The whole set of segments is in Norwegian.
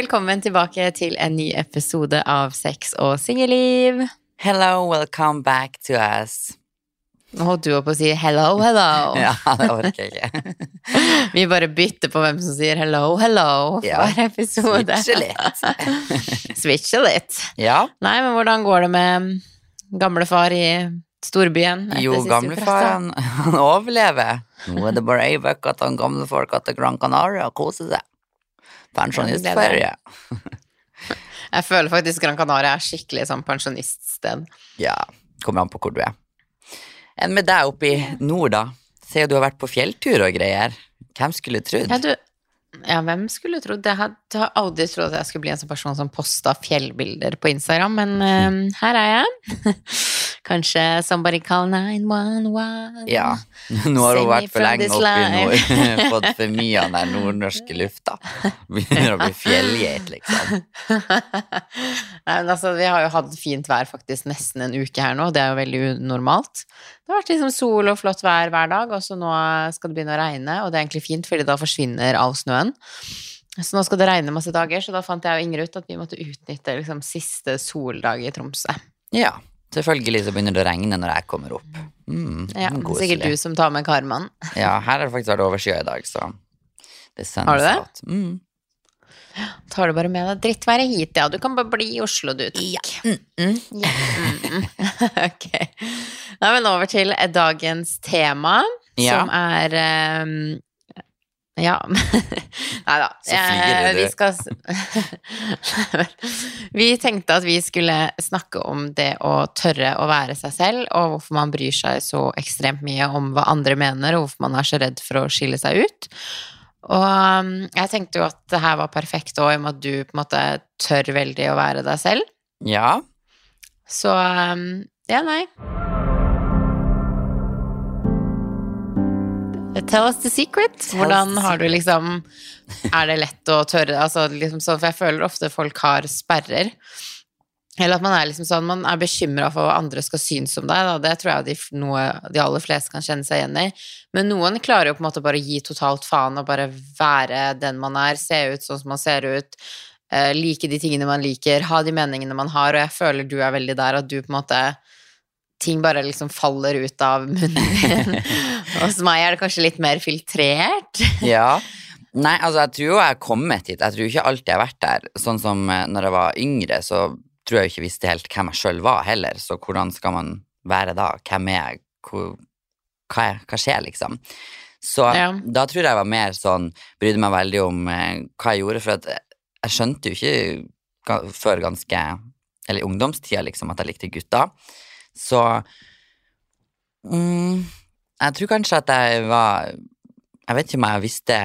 Velkommen tilbake til en ny episode av Sex og singelliv. Hello, welcome back to us. Nå holdt du opp å si hello, hello. Ja, det orker jeg ikke. Vi bare bytter på hvem som sier hello, hello Ja, hver episode. Switche litt. Switche litt. Ja, Nei, men hvordan går det med gamlefar i storbyen? jo, gamlefar han, han overlever. Nå er det bare ei uke at han folk har til Gran Canaria og koser seg. Pensjonistferie. Jeg føler faktisk Gran Canaria er skikkelig sånn pensjoniststed. Ja, kommer an på hvor du er. Enn med deg oppe i nord, da? Jo du har vært på fjelltur og greier. Hvem skulle trodd? Ja, ja, hvem skulle trodd det? Jeg har aldri trodd at jeg skulle bli en sånn person som posta fjellbilder på Instagram, men uh, her er jeg. Kanskje somebody call 911. Ja, nå har hun vært for lenge this oppe i nord. Fått for mye av den nordnorske lufta. Begynner å bli fjellgeit, liksom. Nei, men altså, vi har jo hatt fint vær faktisk nesten en uke her nå, det er jo veldig unormalt. Det har vært liksom sol og flott vær hver dag, og så nå skal det begynne å regne, og det er egentlig fint, fordi da forsvinner all snøen. Så nå skal det regne masse dager, så da fant jeg og Inger ut at vi måtte utnytte liksom siste soldag i Tromsø. Ja, selvfølgelig så begynner det å regne når jeg kommer opp. Mm, Ja, er sikkert du som tar med karmaen. Ja, her har det faktisk vært overskya i dag, så det Har du det? out. Mm. Tar du bare med deg drittværet hit, ja. Du kan bare bli i Oslo, du. Ja. Mm, mm. Ja. Mm. ok. Nei, men over til dagens tema, Ja. som er ehm, ja. Nei da. Så. Vi, skal, vi tenkte at vi skulle snakke om det å tørre å være seg selv, og hvorfor man bryr seg så ekstremt mye om hva andre mener, og hvorfor man er så redd for å skille seg ut. Og um, jeg tenkte jo at det her var perfekt òg, i og med at du på en måte tør veldig å være deg selv. ja. Så um, ja, nei. Tell us the secret. Hvordan har du liksom Er det lett å tørre altså, liksom sånn, For jeg føler ofte folk har sperrer. Eller at man er liksom sånn Man er bekymra for hva andre skal synes om deg. Da. Det tror jeg de, noe, de aller fleste kan kjenne seg igjen i. Men noen klarer jo på en måte bare å gi totalt faen og bare være den man er, se ut sånn som man ser ut, eh, like de tingene man liker, ha de meningene man har, og jeg føler du er veldig der at du på en måte Ting bare liksom faller ut av munnen min. Hos meg er det kanskje litt mer filtrert. ja. Nei, altså, jeg tror jo jeg har kommet hit. Jeg tror ikke alltid jeg har vært der. Sånn som eh, når jeg var yngre, så tror jeg ikke visste helt hvem jeg sjøl var heller. Så hvordan skal man være da? Hvem er jeg? Hvor, hva, er, hva skjer, liksom? Så Ja. da tror jeg jeg var mer sånn Brydde meg veldig om eh, hva jeg gjorde, for at jeg skjønte jo ikke før ganske Eller i ungdomstida, liksom, at jeg likte gutter. Så mm, Jeg tror kanskje at jeg var Jeg vet ikke om jeg visste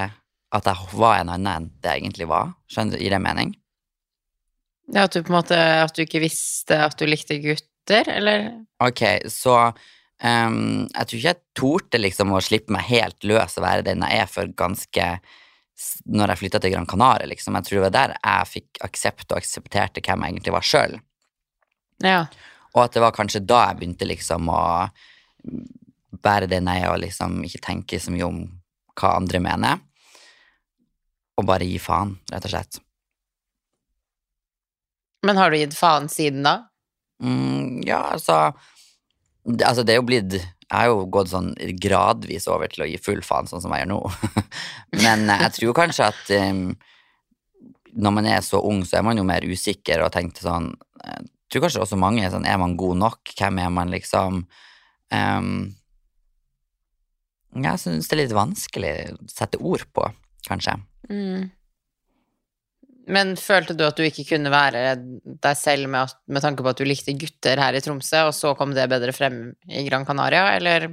at jeg var en annen enn det jeg egentlig var. Skjønner du? Gir det mening? Ja, at du på en måte At du ikke visste at du likte gutter, eller? Ok, så um, jeg tror ikke jeg torde liksom å slippe meg helt løs og være den jeg er for ganske Når jeg flytta til Gran Canaria, liksom. Jeg tror det var der jeg fikk aksept og aksepterte hvem jeg egentlig var sjøl. Ja. Og at det var kanskje da jeg begynte liksom å bære det er, og liksom ikke tenke så mye om hva andre mener. Og bare gi faen, rett og slett. Men har du gitt faen siden da? Mm, ja, altså altså, det er jo blitt Jeg har jo gått sånn gradvis over til å gi full faen, sånn som jeg gjør nå. Men eh, jeg tror kanskje at um, når man er så ung, så er man jo mer usikker og tenker sånn Jeg tror kanskje også mange er sånn Er man god nok? Hvem er man, liksom? Um, jeg syns det er litt vanskelig å sette ord på, kanskje. Mm. Men følte du at du ikke kunne være deg selv med, at, med tanke på at du likte gutter her i Tromsø, og så kom det bedre frem i Gran Canaria, eller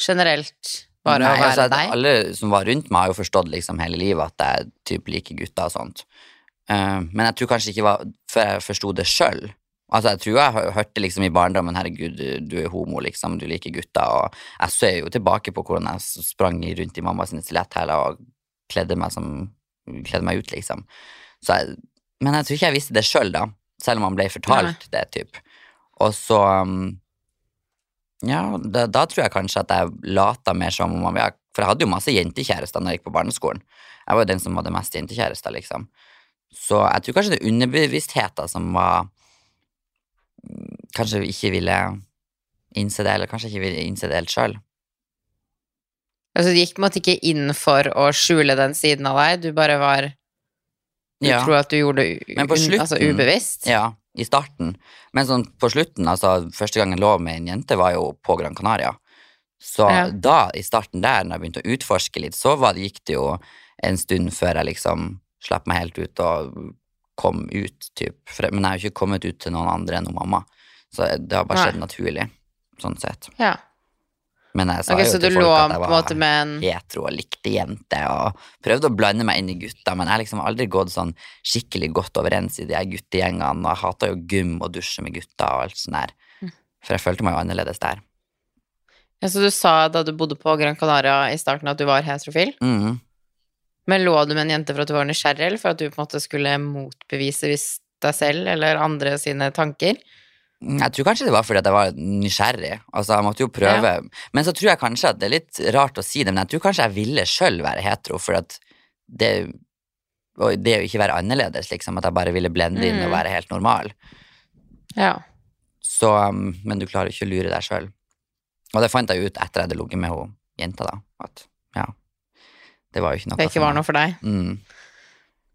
generelt bare Nei, å være altså, deg? Alle som var rundt meg, har jo forstått liksom hele livet at jeg typ liker gutter og sånt. Uh, men jeg tror kanskje ikke var før jeg forsto det sjøl. Altså, jeg tror jeg hørte liksom i barndommen 'herregud, du, du er homo, liksom, du liker gutter', og jeg ser jo tilbake på hvordan jeg sprang rundt i mamma sine stiletthæler og kledde meg, som, kledde meg ut, liksom. Så jeg, men jeg tror ikke jeg visste det sjøl, da, selv om man ble fortalt det, typ. Og så um, Ja, da, da tror jeg kanskje at jeg lata mer som om jeg For jeg hadde jo masse jentekjærester når jeg gikk på barneskolen. Jeg var jo den som hadde mest jentekjærester, liksom. Så jeg tror kanskje det er underbevisstheten som var Kanskje ikke ville innse det, eller kanskje ikke ville innse det helt sjøl. Altså, du gikk på en måte ikke inn for å skjule den siden av deg, du bare var Du Ja. tror at du gjorde det u- Men altså, ubevisst? Ja, i starten. Men sånn på slutten, altså første gang jeg lå med en jente, var jo på Gran Canaria. Så Ja. da, i starten der, når jeg begynte å utforske litt, så var det, gikk det jo en stund før jeg liksom slapp meg helt ut og kom ut, typ. Men jeg har jo ikke kommet ut til noen andre enn mamma. Så det har bare Nei. skjedd naturlig, sånn sett. Ja. Men jeg sa okay, jo til folk at jeg var en hetero og likte jenter og prøvde å blande meg inn i gutta, men jeg har liksom aldri gått sånn skikkelig godt overens i de her guttegjengene, og jeg hata jo gym og dusje med gutta og alt sånt der. Mm. For jeg følte meg jo annerledes der. ja, Så du sa da du bodde på Gran Canaria i starten at du var heterofil? Mm. Men lå du med en jente for at du var nysgjerrig, eller for at du på en måte skulle motbevise hvis deg selv eller andre sine tanker? Jeg tror kanskje det var fordi at jeg var nysgjerrig. Altså, jeg måtte jo prøve. Men så tror jeg kanskje at det er litt rart å si det, men jeg tror kanskje jeg ville sjøl være hetero, for at det og det å ikke være annerledes, liksom, at jeg bare ville blende inn og Mm. være helt normal. Ja. Så, um, men du klarer ikke å lure deg sjøl. Og det fant jeg ut etter jeg hadde ligget med hun jenta, da. At ja, det var jo ikke noe ikke var noe for deg. Mm.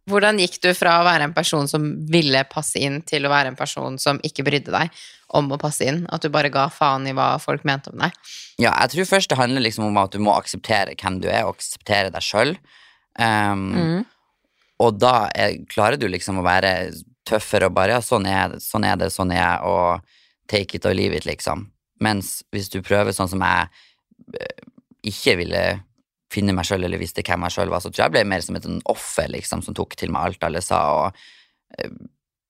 Hvordan gikk du fra å være en person som ville passe inn, til å være en person som ikke brydde deg om å passe inn? At du bare ga faen i hva folk mente om deg? Ja, jeg tror først det handler liksom om at du må akseptere hvem du er, og akseptere deg sjøl. Um, Mm. Og da er, klarer du liksom å være tøffere og bare ja, sånn er, det, sånn er det, sånn er jeg, og take it or leave it, liksom. Mens hvis du prøver sånn som jeg eh, ikke ville finne meg sjøl, eller visste hvem jeg sjøl var, så tror jeg jeg ble mer som et sånn offer, liksom, som tok til meg alt alle sa, og eh,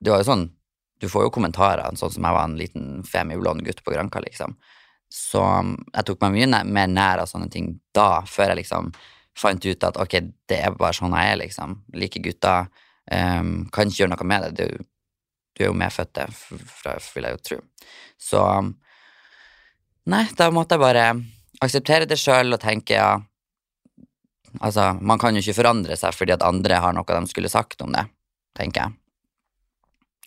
det var jo sånn Du får jo kommentarer, sånn som jeg var en liten femi-blond gutt på Granka, liksom. Så um, jeg tok meg mye nær, mer nær av sånne ting da, før jeg liksom fant ut at ok, det er bare sånn jeg er, liksom. Liker gutta. Um, kan ikke gjøre noe med det. Du, du er jo medfødt det, vil jeg jo tro. Så um, Nei, da måtte jeg bare akseptere det sjøl og tenke ja Altså, man kan jo ikke forandre seg fordi at andre har noe de skulle sagt om det, tenker jeg.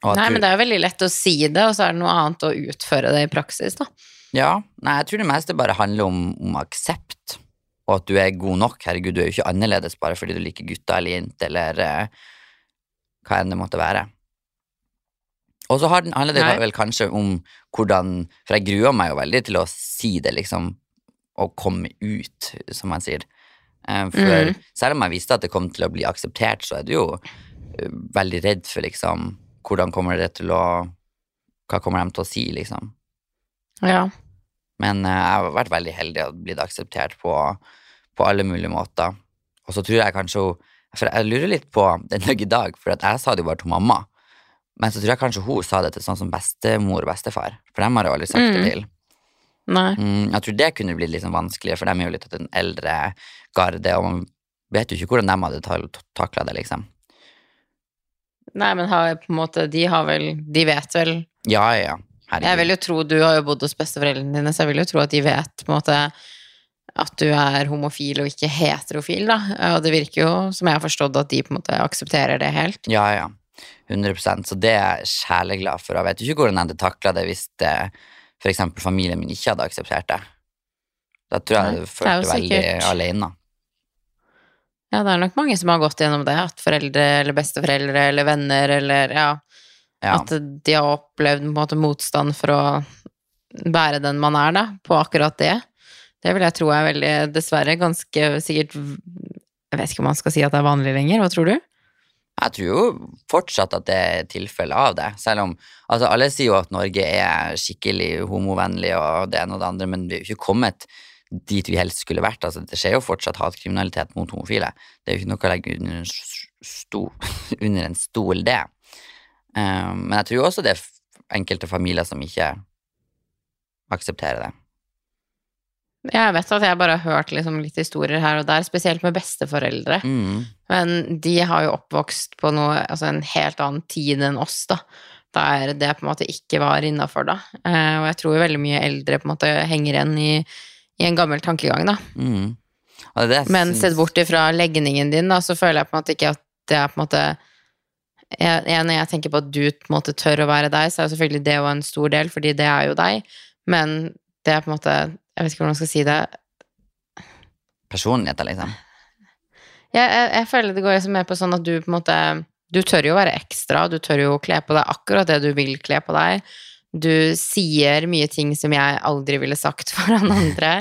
Nei, men det er jo veldig lett å si det, og så er det noe annet å utføre det i praksis, da. Ja, nei, jeg tror det meste bare handler om, om aksept, og at du er god nok. Herregud, du er jo ikke annerledes bare fordi du liker gutter eller jenter, eller eh, hva enn det måtte være. Og så handler det Nei. vel kanskje om hvordan For jeg gruer meg jo veldig til å si det, liksom, og komme ut, som man sier. Eh, For mm. selv om jeg visste at det kom til å bli akseptert, så er du jo eh, veldig redd for liksom Hvordan kommer det til å Hva kommer de til å si, liksom? Ja. Men eh, jeg har vært veldig heldig og blitt akseptert på, på alle mulige måter. Og så tror jeg kanskje For jeg lurer litt på den dag i dag, for jeg sa det jo bare til mamma. Men så tror jeg kanskje hun sa det til sånn som bestemor og bestefar, for dem har jeg aldri sagt det Mm. til. Mm, jeg tror det kunne blitt litt sånn vanskelig, for de er jo litt av den eldre garde, og man vet jo ikke hvordan de hadde takla det, liksom. Nei, men har på en måte De har vel De vet vel Ja, ja. Herregud. Jeg vil jo tro Du har jo bodd hos besteforeldrene dine, så jeg vil jo tro at de vet på en måte at du er homofil og ikke heterofil, da. Og det virker jo, som jeg har forstått, at de på en måte aksepterer det helt. Ja, ja. 100% Så det er jeg sjeleglad for. Jeg vet jo ikke hvordan jeg hadde takla det hvis det, for eksempel familien min ikke hadde akseptert det. Da tror jeg jeg hadde det følt jo det veldig alene. Ja, det er nok mange som har gått gjennom det, at foreldre eller besteforeldre eller venner eller ja, Ja. At de har opplevd på en måte motstand for å være den man er, da, på akkurat det. Det vil jeg tro er veldig, dessverre, ganske sikkert Jeg vet ikke om man skal si at det er vanlig lenger, hva tror du? Jeg tror jo fortsatt at det er tilfelle av det, selv om altså alle sier jo at Norge er skikkelig homovennlig og det ene og det andre, men vi er jo ikke kommet dit vi helst skulle vært. Altså, det skjer jo fortsatt hatkriminalitet mot homofile. Det er jo ikke noe å legge under en, sto, under en stol, det. Um, men jeg tror jo også det er enkelte familier som ikke aksepterer det. Jeg vet at jeg bare har hørt liksom litt historier her og der, spesielt med besteforeldre. Mm. Men de har jo oppvokst på noe, altså en helt annen tid enn oss, da. Der det på en måte ikke var innafor, da. Eh, og jeg tror jo veldig mye eldre på en måte henger igjen i, i en gammel tankegang, da. Mm. Jeg Men sett bort ifra legningen din, da, så føler jeg på en måte ikke at det er på en måte jeg, jeg, Når jeg tenker på at du på en måte tør å være deg, så er jo selvfølgelig det jo en stor del, fordi det er jo deg. Men det er på en måte Jeg vet ikke hvordan man skal si det. Personligheter, liksom. Jeg, jeg, jeg føler det går liksom mer på sånn at du på en måte Du tør jo å være ekstra, du tør jo å kle på deg akkurat det du vil kle på deg. Du sier mye ting som jeg aldri ville sagt foran andre.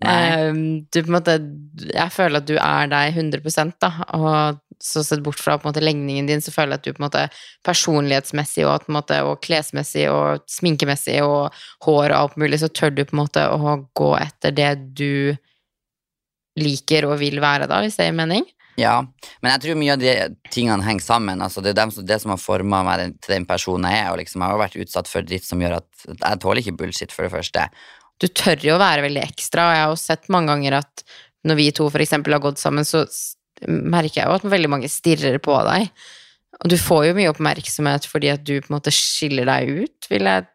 um, du på en måte Jeg føler at du er deg 100 da, og så sett bort fra på en måte legningen din, så føler jeg at du på en måte personlighetsmessig og, på en måte, og klesmessig og sminkemessig og hår og alt mulig, så tør du på en måte å gå etter det du liker og vil være, da, hvis det gir mening? Ja, men jeg tror mye av de tingene henger sammen. Altså, det er dem som, det som har forma meg til den personen jeg er. og liksom, Jeg har vært utsatt for dritt som gjør at jeg tåler ikke bullshit, for det første. Du tør jo å være veldig ekstra, og jeg har jo sett mange ganger at når vi to for eksempel har gått sammen, så merker jeg jo at veldig mange stirrer på deg. Og du får jo mye oppmerksomhet fordi at du på en måte skiller deg ut, vil jeg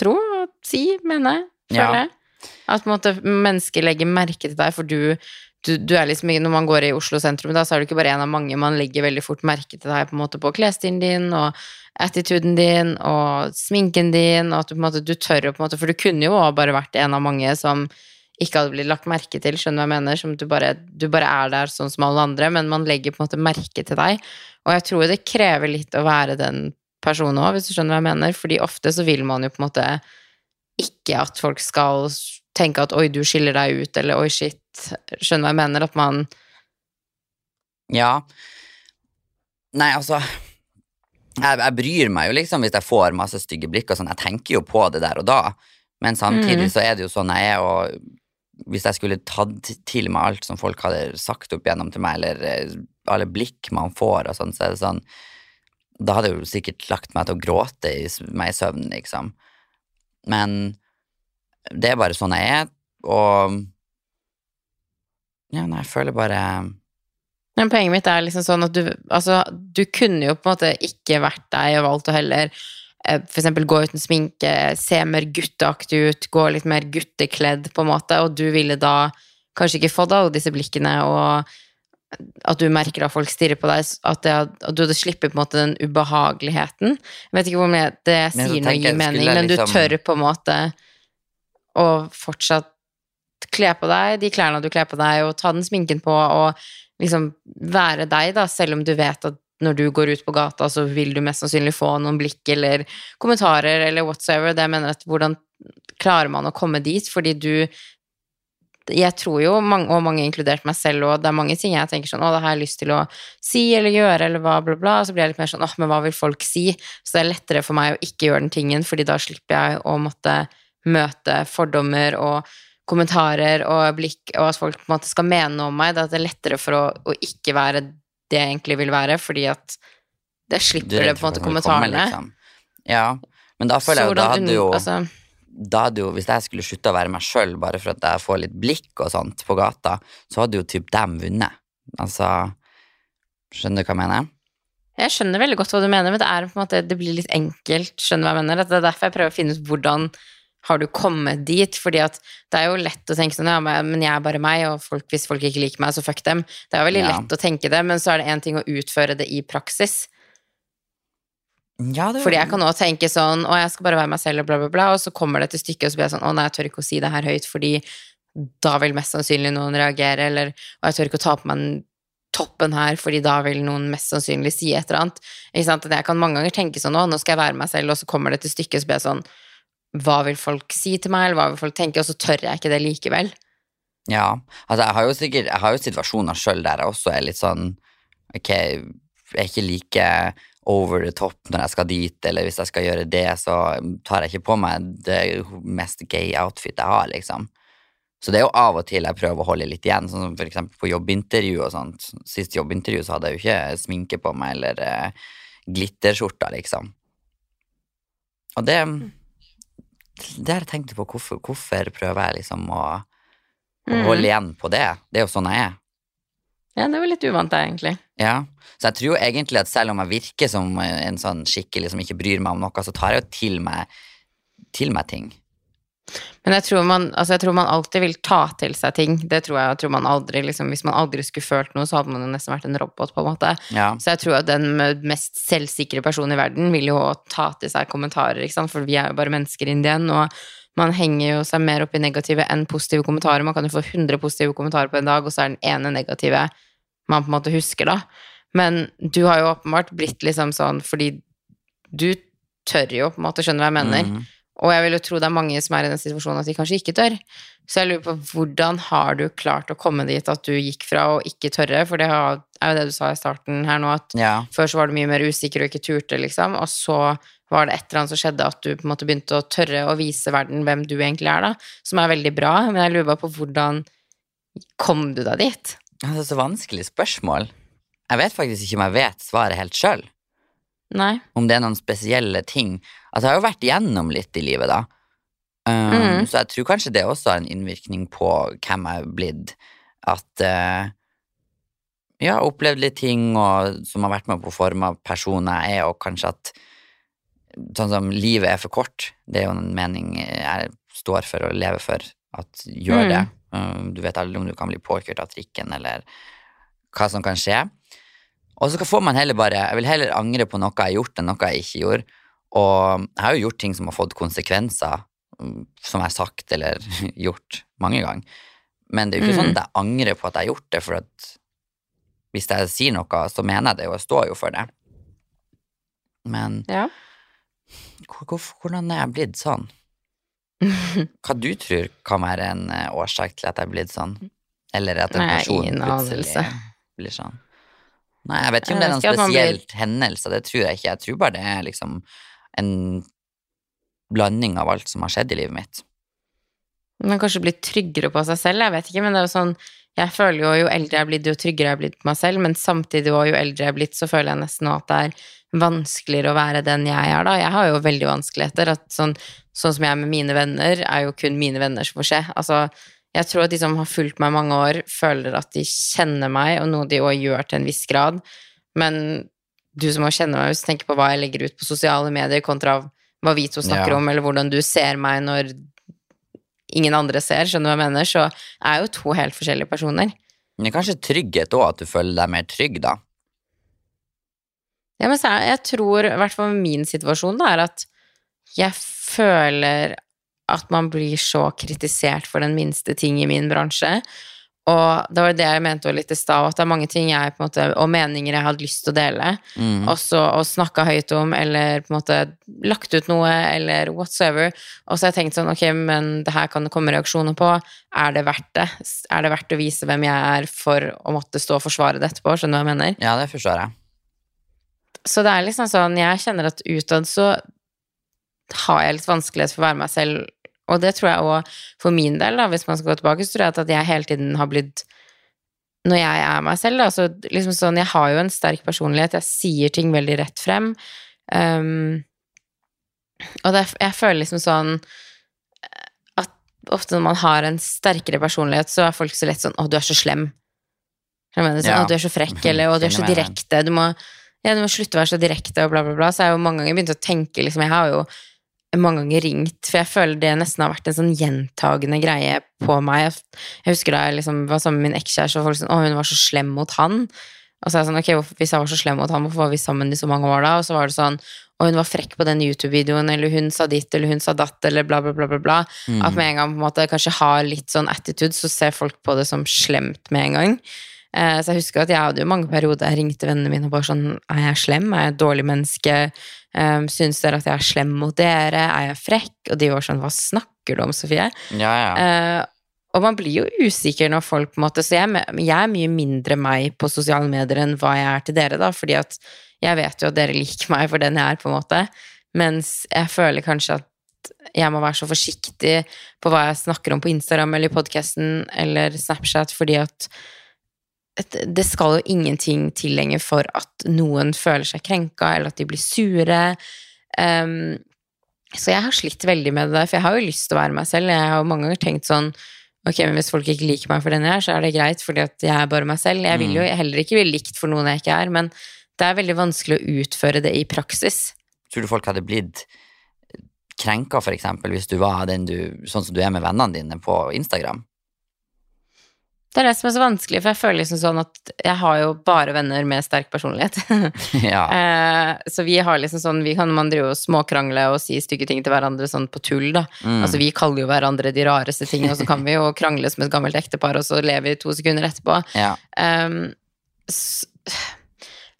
tro, og si, mener, føler jeg. Ja. At på en måte mennesker legger merke til deg, for du, du, du, er liksom Når man går i Oslo sentrum, da, så er du ikke bare en av mange. Man legger veldig fort merke til deg på en måte på klesstilen din og attituden din og sminken din, og at du på en måte du tør å på en måte For du kunne jo bare vært en av mange som ikke hadde blitt lagt merke til, skjønner du hva jeg mener? Som du bare, du bare er der sånn som alle andre, men man legger på en måte merke til deg. Og jeg tror det krever litt å være den personen òg, hvis du skjønner hva jeg mener. Fordi ofte så vil man jo på en måte ikke at folk skal tenke at 'oi, du skiller deg ut', eller 'oi, shit'. Skjønner hva jeg mener? At man Ja. Nei, altså jeg, jeg, bryr meg jo liksom hvis jeg får masse stygge blikk og sånn. Jeg tenker jo på det der og da. Men samtidig mm. så er det jo sånn jeg er, og hvis jeg skulle tatt til meg alt som folk hadde sagt opp gjennom til meg, eller eh, alle blikk man får og sånn, så er det sånn Da hadde jeg jo sikkert lagt meg til å gråte i meg i søvn, liksom. Men det er bare sånn jeg er, og Ja, nei, jeg føler bare men poenget mitt er liksom sånn at du Altså, du kunne jo på en måte ikke vært deg og valgt å heller Eh, eksempel gå uten sminke, se mer gutteaktig ut, gå litt mer guttekledd, på en måte, og du ville da kanskje ikke fått alle disse blikkene, og at du merker at folk stirrer på deg, at, det, at du hadde sluppet på en måte den ubehageligheten. Jeg vet ikke hvor mye det sier noe gir mening, men du liksom... tør på en måte å fortsatt kle på deg de klærne du kler på deg, og ta den sminken på, og liksom være deg, da, selv om du vet at når du går ut på gata, så vil du mest sannsynlig få noen blikk eller kommentarer eller whatsoever. Det jeg mener at hvordan klarer man å komme dit? Fordi du Jeg tror jo, og mange inkludert meg selv, og det er mange ting jeg tenker sånn Å, det har jeg lyst til å si eller gjøre, eller bla, bla, bla. Og så blir jeg litt mer sånn Åh, men hva vil folk si? Så det er lettere for meg å ikke gjøre den tingen, fordi da slipper jeg å måtte møte fordommer og kommentarer og blikk, og at folk på en måte skal mene noe om meg. Da er det lettere for å, å ikke være det egentlig vil være, fordi at det slipper det på en måte kommentarene. Liksom. Ja, men da føler jeg jo da hadde jo altså, da hadde jo, Hvis jeg skulle slutte å være meg sjøl bare for at jeg får litt blikk og sånt på gata, så hadde jo typ dem vunnet. Altså Skjønner du hva jeg mener? Jeg skjønner veldig godt hva du mener, men det er på en måte, det blir litt enkelt. skjønner du hva jeg mener? Det er derfor jeg prøver å finne ut hvordan har du kommet dit? Fordi at det er jo lett å tenke sånn, ja, men jeg er bare meg, og folk, hvis folk ikke liker meg, så fuck dem. Det er jo veldig ja. lett å tenke det, men så er det én ting å utføre det i praksis. Ja, det... Fordi jeg kan òg tenke sånn å, jeg skal bare være meg selv, og bla, bla, bla, og så kommer det til stykket, og så blir jeg sånn å nei, jeg tør ikke å si det her høyt, fordi da vil mest sannsynlig noen reagere, eller og jeg tør ikke å ta på meg toppen her, fordi da vil noen mest sannsynlig si et eller annet. Ikke sant? Jeg kan mange ganger tenke sånn å, nå skal jeg være meg selv, og så kommer det til stykket, så blir jeg sånn hva vil folk si til meg, eller hva vil folk tenke, og så tør jeg ikke det likevel. Ja, altså jeg har jo sikkert Jeg har jo situasjoner sjøl der jeg også er litt sånn Ok, jeg er ikke like over the top når jeg skal dit, eller hvis jeg skal gjøre det, så tar jeg ikke på meg det mest gay outfit jeg har, liksom. Så det er jo av og til jeg prøver å holde litt igjen, sånn som for eksempel på jobbintervju og sånt. Sist jobbintervju så hadde jeg jo ikke sminke på meg eller eh, glitterskjorta, liksom. Og det mm det har jeg på. Hvorfor, hvorfor prøver jeg liksom å, å mm. holde igjen på det? Det er jo sånn jeg er. Ja, det var litt uvant, det, egentlig. Ja, Så jeg tror egentlig at selv om jeg virker som en sånn skikkelig som ikke bryr meg om noe, så tar jeg jo til meg, til meg ting. Men jeg tror, man, altså jeg tror man alltid vil ta til seg ting. Det tror jeg, jeg tror man aldri, liksom, Hvis man aldri skulle følt noe, så hadde man jo nesten vært en robot, på en måte. Ja. Så jeg tror at den mest selvsikre personen i verden vil jo ta til seg kommentarer, for vi er jo bare mennesker inn igjen, og man henger jo seg mer opp i negative enn positive kommentarer. Man kan jo få 100 positive kommentarer på en dag, og så er den ene negative man på en måte husker, da. Men du har jo åpenbart blitt liksom sånn fordi du tør jo på en måte skjønne hva jeg mener. Mm. Og jeg vil jo tro det er mange som er i den situasjonen at de kanskje ikke tør. Så jeg lurer på hvordan har du klart å komme dit at du gikk fra å ikke tørre, for det er jo det du sa i starten her nå, at Ja. før så var du mye mer usikker og ikke turte, liksom, og så var det et eller annet som skjedde at du på en måte begynte å tørre å vise verden hvem du egentlig er, da, som er veldig bra, men jeg lurer bare på hvordan kom du deg dit? Det er så vanskelig spørsmål. Jeg vet faktisk ikke om jeg vet svaret helt sjøl. Nei. Om det er noen spesielle ting. Altså, jeg har jo vært igjennom litt i livet, da. Um, mm. Så jeg tror kanskje det også har en innvirkning på hvem jeg er blitt. At uh, ja, opplevd litt ting og, som har vært med på å forme personen jeg er, og kanskje at sånn som livet er for kort, det er jo en mening jeg står for og lever for, at gjør Mm. det. Um, du vet aldri om du kan bli påkjørt av trikken, eller hva som kan skje. Og så får man heller bare Jeg vil heller angre på noe jeg har gjort, enn noe jeg ikke gjorde. Og jeg har jo gjort ting som har fått konsekvenser, mm, som jeg har sagt eller gjort mange ganger. Men det er jo ikke Mm. sånn at jeg angrer på at jeg har gjort det, for at hvis jeg sier noe, så mener jeg det, og jeg står jo for det. Men Ja. hvordan er jeg blitt sånn? Hva du tror kan være en eh, årsak til at jeg er blitt sånn? Eller at en person plutselig blir sånn? Nei, jeg vet ikke om det er vet noen ikke blir- hendelse, det tror jeg ikke. Jeg tror bare det er liksom en blanding av alt som har skjedd i livet mitt. Man kanskje blir tryggere på seg selv, jeg vet ikke, men det er jo sånn Jeg føler jo jo eldre jeg er blitt, jo tryggere jeg er blitt på meg selv, men samtidig jo eldre jeg er blitt, så føler jeg nesten at det er vanskeligere å være den jeg er, da. Jeg har jo veldig vanskeligheter. Sånn, sånn som jeg er med mine venner, er jo kun mine venner som får se. Altså, jeg tror at de som har fulgt meg i mange år, føler at de kjenner meg, og noe de òg gjør til en viss grad. Men du som må kjenner meg, hvis du tenker på hva jeg legger ut på sosiale medier, kontra hva vi to snakker Ja. om, eller hvordan du ser meg når ingen andre ser, skjønner du hva jeg mener, så er jo to helt forskjellige personer. Men det er kanskje trygghet òg, at du føler deg mer trygg, da. Ja, men jeg tror, i hvert fall min situasjon, da, er at jeg føler at man blir så kritisert for den minste ting i min bransje. Og det var det jeg mente også litt i stad, at det er mange ting jeg på en måte, og meninger jeg hadde lyst til å dele, Mm. også, og snakka høyt om, eller på en måte lagt ut noe, eller whatsoever. Og så har jeg tenkt sånn, ok, men det her kan det komme reaksjoner på. Er det verdt det? Er det verdt å vise hvem jeg er for å måtte stå og forsvare det etterpå? Skjønner du hva jeg mener? Ja, det forstår jeg. Så det er liksom sånn, jeg kjenner at utad så har jeg litt vanskelighet for å være meg selv, og det tror jeg òg for min del, da, hvis man skal gå tilbake, så tror jeg at jeg hele tiden har blitt når jeg er meg selv, da, så liksom sånn, jeg har jo en sterk personlighet, jeg sier ting veldig rett frem, um, og det, jeg føler liksom sånn at ofte når man har en sterkere personlighet, så er folk så lett sånn 'Å, du er så slem'. Jeg mener, sånn, Ja. «Å, du er så frekk, eller 'Å, du er så direkte'. Du må, ja, du må slutte å være så direkte, og bla, bla, bla. Så jeg har jo mange ganger begynt å tenke liksom, Jeg har jo mange ganger ringt, for jeg føler det nesten har vært en sånn gjentagende greie på meg. Jeg husker da jeg liksom var sammen med min ekskjæreste, og folk sånn 'Å, hun var så slem mot han'. Og så er jeg sånn, ok, hvis jeg var så slem mot han, hvorfor var vi sammen i så mange år da? Og så var det sånn, og hun var frekk på den YouTube-videoen, eller hun sa ditt, eller hun sa datt, eller bla, bla, bla, bla, bla. Mm. At med en gang på en måte kanskje har litt sånn attitude, så ser folk på det som slemt med en gang. Eh, så jeg husker at jeg hadde jo mange perioder jeg ringte vennene mine og bare sånn, er jeg slem? Er jeg et dårlig menneske? Um, syns dere at jeg er slem mot dere? Er jeg frekk? Og de var sånn, hva snakker du om, Sofie? Ja, ja. Uh, og man blir jo usikker når folk på en måte Så jeg, jeg er mye mindre meg på sosiale medier enn hva jeg er til dere, da, fordi at jeg vet jo at dere liker meg for den jeg er, på en måte. Mens jeg føler kanskje at jeg må være så forsiktig på hva jeg snakker om på Instagram eller i podkasten eller Snapchat, fordi at det skal jo ingenting til lenger for at noen føler seg krenka, eller at de blir sure. Um, så jeg har slitt veldig med det for jeg har jo lyst til å være meg selv. Jeg har jo mange ganger tenkt sånn Ok, men hvis folk ikke liker meg for den jeg er, så er det greit, fordi at jeg er bare meg selv. Jeg vil jo heller ikke bli likt for noen jeg ikke er, men det er veldig vanskelig å utføre det i praksis. Tror du folk hadde blitt krenka, for eksempel, hvis du var den du, sånn som du er med vennene dine på Instagram? Det er det som er så vanskelig, for jeg føler liksom sånn at jeg har jo bare venner med sterk personlighet. ja. Eh, så vi har liksom sånn, vi kan man drive og småkrangle og si stygge ting til hverandre sånn på tull, da. Mm. Altså vi kaller jo hverandre de rareste ting, og så kan vi jo krangle som et gammelt ektepar, og så lever vi to sekunder etterpå. ja. Um, så,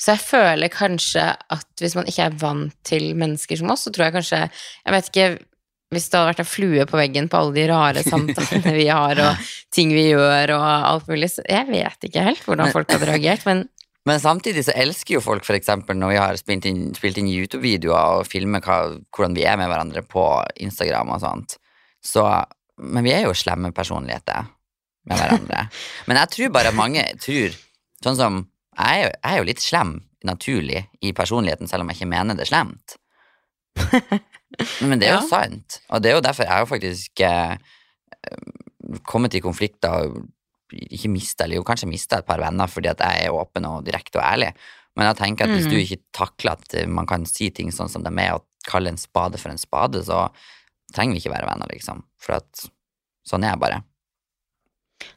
så jeg føler kanskje at hvis man ikke er vant til mennesker som oss, så tror jeg kanskje Jeg vet ikke hvis det hadde vært en flue på veggen på alle de rare samtalene vi har, og ting vi gjør, og alt mulig, så jeg vet ikke helt hvordan folk hadde reagert, men Men samtidig så elsker jo folk for eksempel når vi har spilt inn, spilt inn YouTube-videoer og filmer hva, hvordan vi er med hverandre på Instagram og sånt. Så, men vi er jo slemme personligheter med hverandre. men jeg tror bare mange tror Sånn som Jeg er jo, jeg er jo litt slem naturlig i personligheten, selv om jeg ikke mener det slemt. Men det er jo Ja. sant, og det er jo derfor jeg har faktisk eh, kommet i konflikter og ikke mista, eller jo kanskje mista et par venner fordi at jeg er åpen og direkte og ærlig. Men jeg tenker at hvis du ikke takler at eh, man kan si ting sånn som de er, og kalle en spade for en spade, så trenger vi ikke være venner, liksom. For at sånn er jeg bare.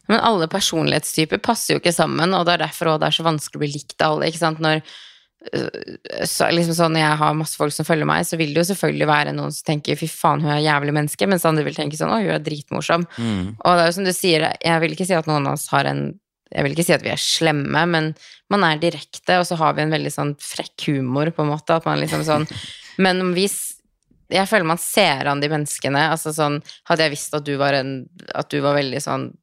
Men alle personlighetstyper passer jo ikke sammen, og det er derfor det er så vanskelig å bli likt av alle. ikke sant? Når, så, liksom sånn, når jeg har masse folk som følger meg, så vil det jo selvfølgelig være noen som tenker 'fy faen, hun er et jævlig menneske', mens andre vil tenke sånn 'å, hun er dritmorsom'. Mm. Og det er jo som du sier, jeg vil ikke si at noen av oss har en Jeg vil ikke si at vi er slemme, men man er direkte, og så har vi en veldig sånn frekk humor, på en måte. At man liksom sånn Men hvis Jeg føler man ser an de menneskene. Altså sånn Hadde jeg visst at du var en At du var veldig sånn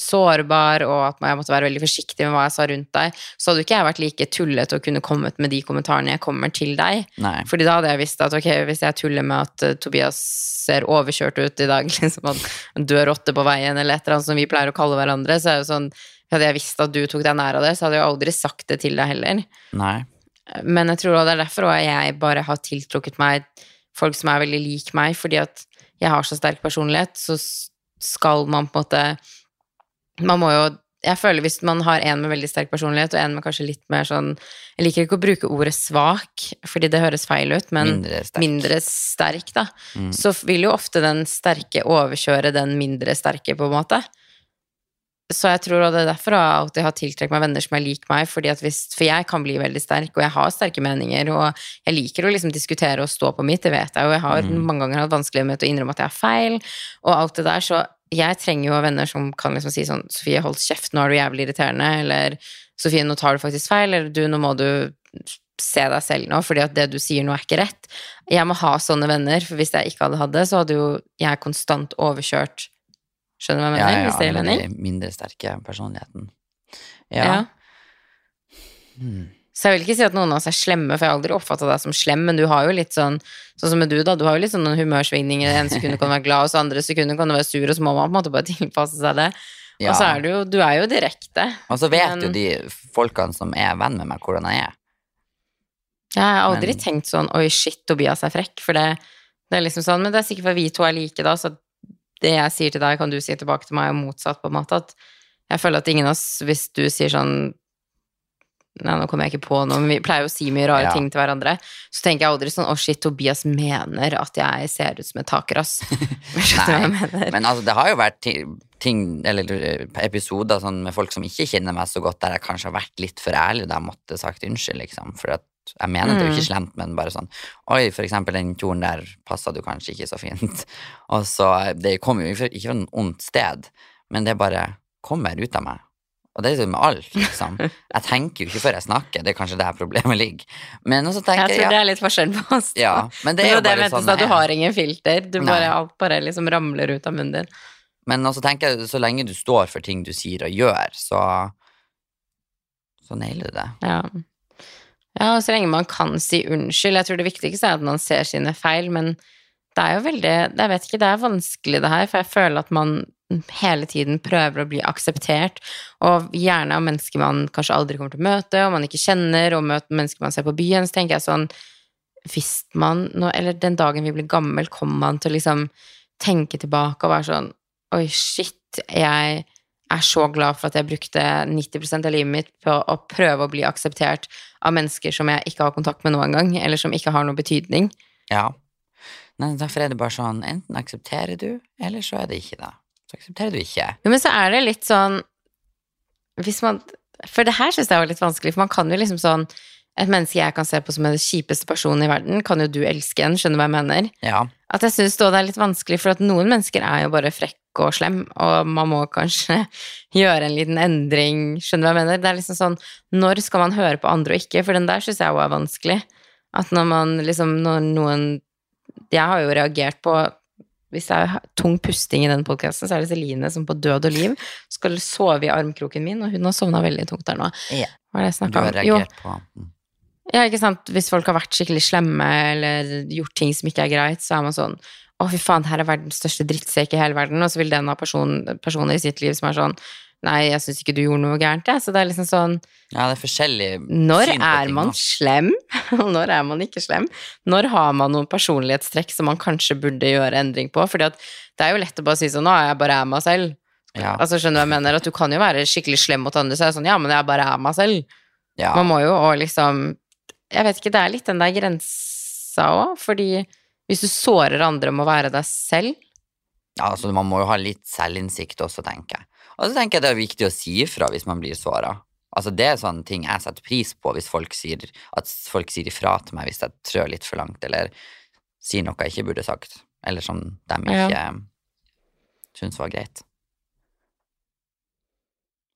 sårbar, og at jeg måtte være veldig forsiktig med hva jeg sa rundt deg, så hadde ikke jeg vært like tullete og kunne kommet med de kommentarene jeg kommer til deg. Nei. Fordi da hadde jeg visst at ok, hvis jeg tuller med at uh, Tobias ser overkjørt ut i dag, liksom at en død rotte på veien, eller et eller annet som vi pleier å kalle hverandre, så er det jo sånn Hadde jeg visst at du tok deg nær av det, så hadde jeg aldri sagt det til deg heller. Nei. Men jeg tror det er derfor også jeg bare har tiltrukket meg folk som er veldig lik meg, fordi at jeg har så sterk personlighet, så skal man på en måte Man må jo Jeg føler hvis man har en med veldig sterk personlighet, og en med kanskje litt mer sånn Jeg liker ikke å bruke ordet svak, fordi det høres feil ut, men Mindre sterk. mindre sterk, da, Mm. så vil jo ofte den sterke overkjøre den mindre sterke, på en måte. Så jeg tror det er derfor jeg alltid har tiltrukket meg venner som er lik meg, fordi at hvis, for jeg kan bli veldig sterk, og jeg har sterke meninger, og jeg liker å liksom diskutere og stå på mitt, det vet jeg, og jeg har Mm. mange ganger hatt vanskeligheter med å innrømme at jeg har feil, og alt det der, så jeg trenger jo venner som kan liksom si sånn, Sofie, hold kjeft, nå er du jævlig irriterende, eller Sofie, nå tar du faktisk feil, eller du, nå må du se deg selv nå, fordi at det du sier nå er ikke rett. Jeg må ha sånne venner, for hvis jeg ikke hadde hatt det, så hadde jo jeg konstant overkjørt Skjønner du hva jeg Ja, mener? ja, hvis det gir den mindre sterke personligheten. Ja. Ja. Hmm. Så jeg vil ikke si at noen av oss er slemme, for jeg har aldri oppfatta deg som slem, men du har jo litt sånn Sånn som med du, da. Du har jo litt sånn humørsvingninger. En sekund kan du være glad, og så andre sekunder kan du være sur, og så må man på en måte bare tilpasse seg det. Ja. Og så er du jo Du er jo direkte. Og så vet Men- jo de folkene som er venn med meg, hvordan jeg er. Jeg har aldri Men- tenkt sånn Oi, shit, Tobias er frekk, for det, det er liksom sånn Men det er sikkert for vi to er like, da, så det jeg sier til deg, kan du si tilbake til meg, og motsatt, på en måte. At jeg føler at ingen av oss, hvis du sier sånn Nei, nå kommer jeg ikke på noe, men vi pleier jo å si mye rare Ja. ting til hverandre. Så tenker jeg aldri sånn Å, shit, Tobias mener at jeg ser ut som et mener? Men altså, det har jo vært ting, eller eh, episoder sånn med folk som ikke kjenner meg så godt, der jeg kanskje har vært litt for ærlig, da jeg måtte sagt unnskyld, liksom. For at jeg mener det er jo ikke slemt, men bare sånn Oi, for eksempel den kjolen der passa du kanskje ikke så fint. Og så Det kommer jo ikke fra noe ondt sted, men det bare kommer ut av meg. Og det er jo med alt, liksom. Jeg tenker jo ikke før jeg snakker, det er kanskje der problemet ligger. Men også tenker Jeg tror ja, det er litt forskjell på oss. ja, men det Men er jo det bare sånn at du har ingen filter. Du bare, alt bare liksom ramler ut av munnen din. Men også tenker jeg, så lenge du står for ting du sier og gjør, så så nailer du det. Ja. ja, og så lenge man kan si unnskyld. Jeg tror det viktigste er at man ser sine feil, men det er jo veldig Jeg vet ikke, det er vanskelig det her, for jeg føler at man hele tiden prøver å bli akseptert, og gjerne av mennesker man kanskje aldri kommer til å møte, og man ikke kjenner, og møter mennesker man ser på byen, så tenker jeg sånn Hvis man nå, eller den dagen vi blir gammel, kommer man til å liksom tenke tilbake og være sånn Oi, shit, jeg er så glad for at jeg brukte 90% av livet mitt på å prøve å bli akseptert av mennesker som jeg ikke har kontakt med noen gang, eller som ikke har noen betydning. Ja. Nei, derfor er det bare sånn, enten aksepterer du, eller så er det ikke det. Så aksepterer du ikke. Jo, men så er det litt sånn Hvis man For det her syns jeg var litt vanskelig, for man kan jo liksom sånn Et menneske jeg kan se på som den kjipeste personen i verden, kan jo du elske en, skjønner du hva jeg mener? Ja, At jeg syns det er litt vanskelig, for at noen mennesker er jo bare frekke og slem, og man må kanskje gjøre en liten endring, skjønner du hva jeg mener? Det er liksom sånn, når skal man høre på andre og ikke? For den der syns jeg òg er vanskelig. At når man liksom, når noen Jeg har jo reagert på hvis det er tung pusting i den podkasten, så er det Celine som på død og liv skal sove i armkroken min, og hun har sovna veldig tungt der nå. Ja. Hva er det jeg snakka om? Jo, på ja, ikke sant. Hvis folk har vært skikkelig slemme eller gjort ting som ikke er greit, så er man sånn å, fy faen, her er verdens største drittsekk i hele verden, og så vil den ha person, personer i sitt liv som er sånn Nei, jeg syns ikke du gjorde noe gærent, jeg. Så det er liksom sånn Ja, det er forskjellig Når syn på er ting man nå. slem, og når er man ikke slem? Når har man noen personlighetstrekk som man kanskje burde gjøre endring på? Fordi at det er jo lett å bare si sånn Nå er jeg bare er meg selv. Ja, Altså, skjønner du hva jeg mener? At du kan jo være skikkelig slem mot andre, så er det sånn Ja, men jeg bare er meg selv. ja. Man må jo og liksom Jeg vet ikke, det er litt den der grensa òg, fordi hvis du sårer andre med å være deg selv ja, altså man må jo ha litt selvinnsikt også, tenker jeg. Og så tenker jeg det er viktig å si ifra hvis man blir såra. Altså det er sånne ting jeg setter pris på hvis folk sier at folk sier ifra til meg hvis jeg trør litt for langt, eller sier noe jeg ikke burde sagt, eller som de Ja. ikke syns var greit.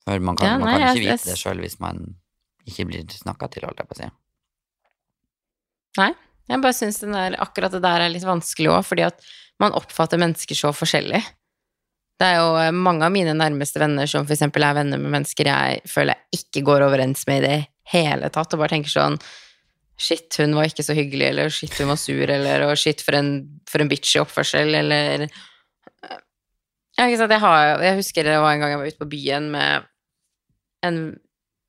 For man kan, Ja, man nei, kan jeg- ikke jeg- vite det sjøl hvis man ikke blir snakka til, holdt jeg på å si. Nei. Jeg bare syns akkurat det der er litt vanskelig òg, fordi at man oppfatter mennesker så forskjellig. Det er jo eh, mange av mine nærmeste venner som eksempel er venner med mennesker jeg føler jeg ikke går overens med i det hele tatt, og bare tenker sånn Shit, hun var ikke så hyggelig, eller shit, hun var sur, eller og shit, for en, for en bitch i oppførsel, eller Ja, ikke sant, jeg, har, jeg husker det var en gang jeg var ute på byen med en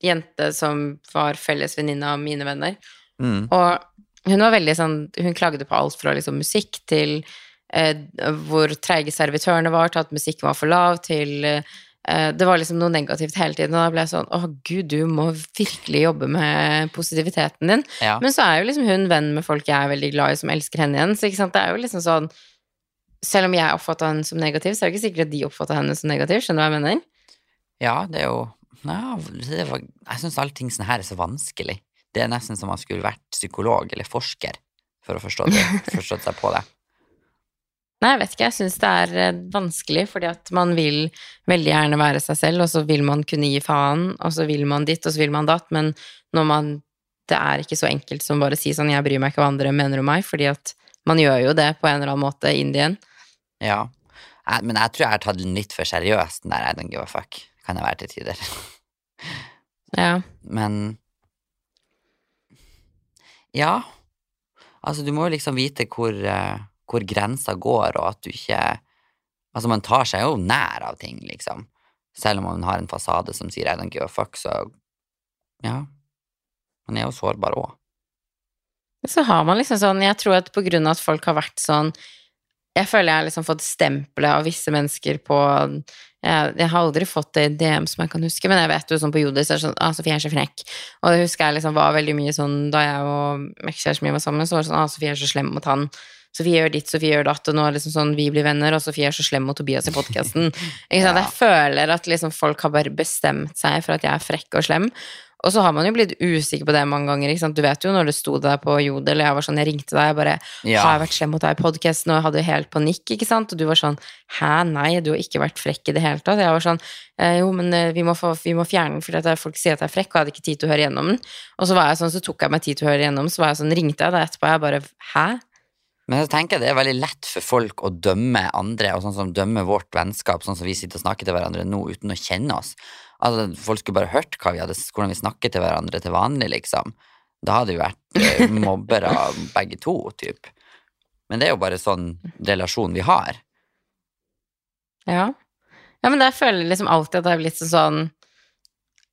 jente som var felles venninne av mine venner. Mm. Og hun var veldig sånn Hun klagde på alt fra liksom musikk til hvor treige servitørene var, til at musikken var for lav, til eh, Det var liksom noe negativt hele tiden, og da ble jeg sånn Å, gud, du må virkelig jobbe med positiviteten din. Ja. Men så er jo liksom hun venn med folk jeg er veldig glad i, som elsker henne igjen. Så det er jo liksom sånn Selv om jeg oppfatta henne som negativ, så er det ikke sikkert at de oppfatta henne som negativ. Skjønner du hva jeg mener? Ja, det er jo ja, det var, Jeg syns allting sånn her er så vanskelig. Det er nesten som man skulle vært psykolog eller forsker for å forstå det, forstått seg på det. Nei, jeg vet ikke. Jeg syns det er eh, vanskelig, fordi at man vil veldig gjerne være seg selv, og så vil man kunne gi faen, og så vil man ditt, og så vil man datt, men når man Det er ikke så enkelt som bare å si sånn 'jeg bryr meg ikke hva andre mener om meg', fordi at man gjør jo det på en eller annen måte inn igjen. Ja. Jeg, men jeg tror jeg har tatt litt for seriøst, den der I don't give a fuck. Kan jeg være til tider. Ja. Men Ja. Altså, du må jo liksom vite hvor, eh, hvor grensa går, og at du ikke Altså, man tar seg jo nær av ting, liksom. Selv om man har en fasade som sier I don't give a fuck, så ja. Man er jo sårbar òg. Så har man liksom sånn Jeg tror at på grunn av at folk har vært sånn Jeg føler jeg har liksom fått stempelet av visse mennesker på jeg, jeg har aldri fått det i DM som jeg kan huske, men jeg vet jo sånn på Jodis er det sånn ah, Sofie er så frekk. Og det husker jeg liksom var veldig mye sånn da jeg og ekskjæresten min var sammen, så var det sånn ah, Sofie er så slem mot han. Sofie gjør ditt, Sofie gjør datt, og nå er liksom sånn vi blir venner, og Sofie er så slem mot Tobias i podkasten. Ja. Jeg føler at liksom folk har bare bestemt seg for at jeg er frekk og slem. Og så har man jo blitt usikker på det mange ganger. Ikke sant? Du vet jo når det sto der på Jodel, og jeg var sånn, jeg ringte deg, og bare Ja. Har jeg vært slem mot deg i podkasten? Og jeg hadde jo helt panikk, ikke sant? Og du var sånn Hæ, nei, du har ikke vært frekk i det hele tatt. Jeg var sånn eh, Jo, men eh, vi må, få, vi må fjerne den fordi at folk sier at jeg er frekk, og jeg hadde ikke tid til å høre gjennom den. Og så var jeg sånn, så tok jeg meg tid til å høre gjennom, så var jeg sånn, ringte jeg deg etterpå, og jeg bare Hæ? Men så tenker jeg det er veldig lett for folk å dømme andre, og sånn som dømme vårt vennskap, sånn som vi sitter og snakker til hverandre nå uten å kjenne oss. Altså, folk skulle bare hørt vi hadde, hvordan vi snakker til hverandre til vanlig, liksom. Da hadde vi vært eh, mobbere begge to, typ. Men det er jo bare sånn relasjon vi har. Ja. Ja, men der føler jeg liksom alltid at det er blitt sånn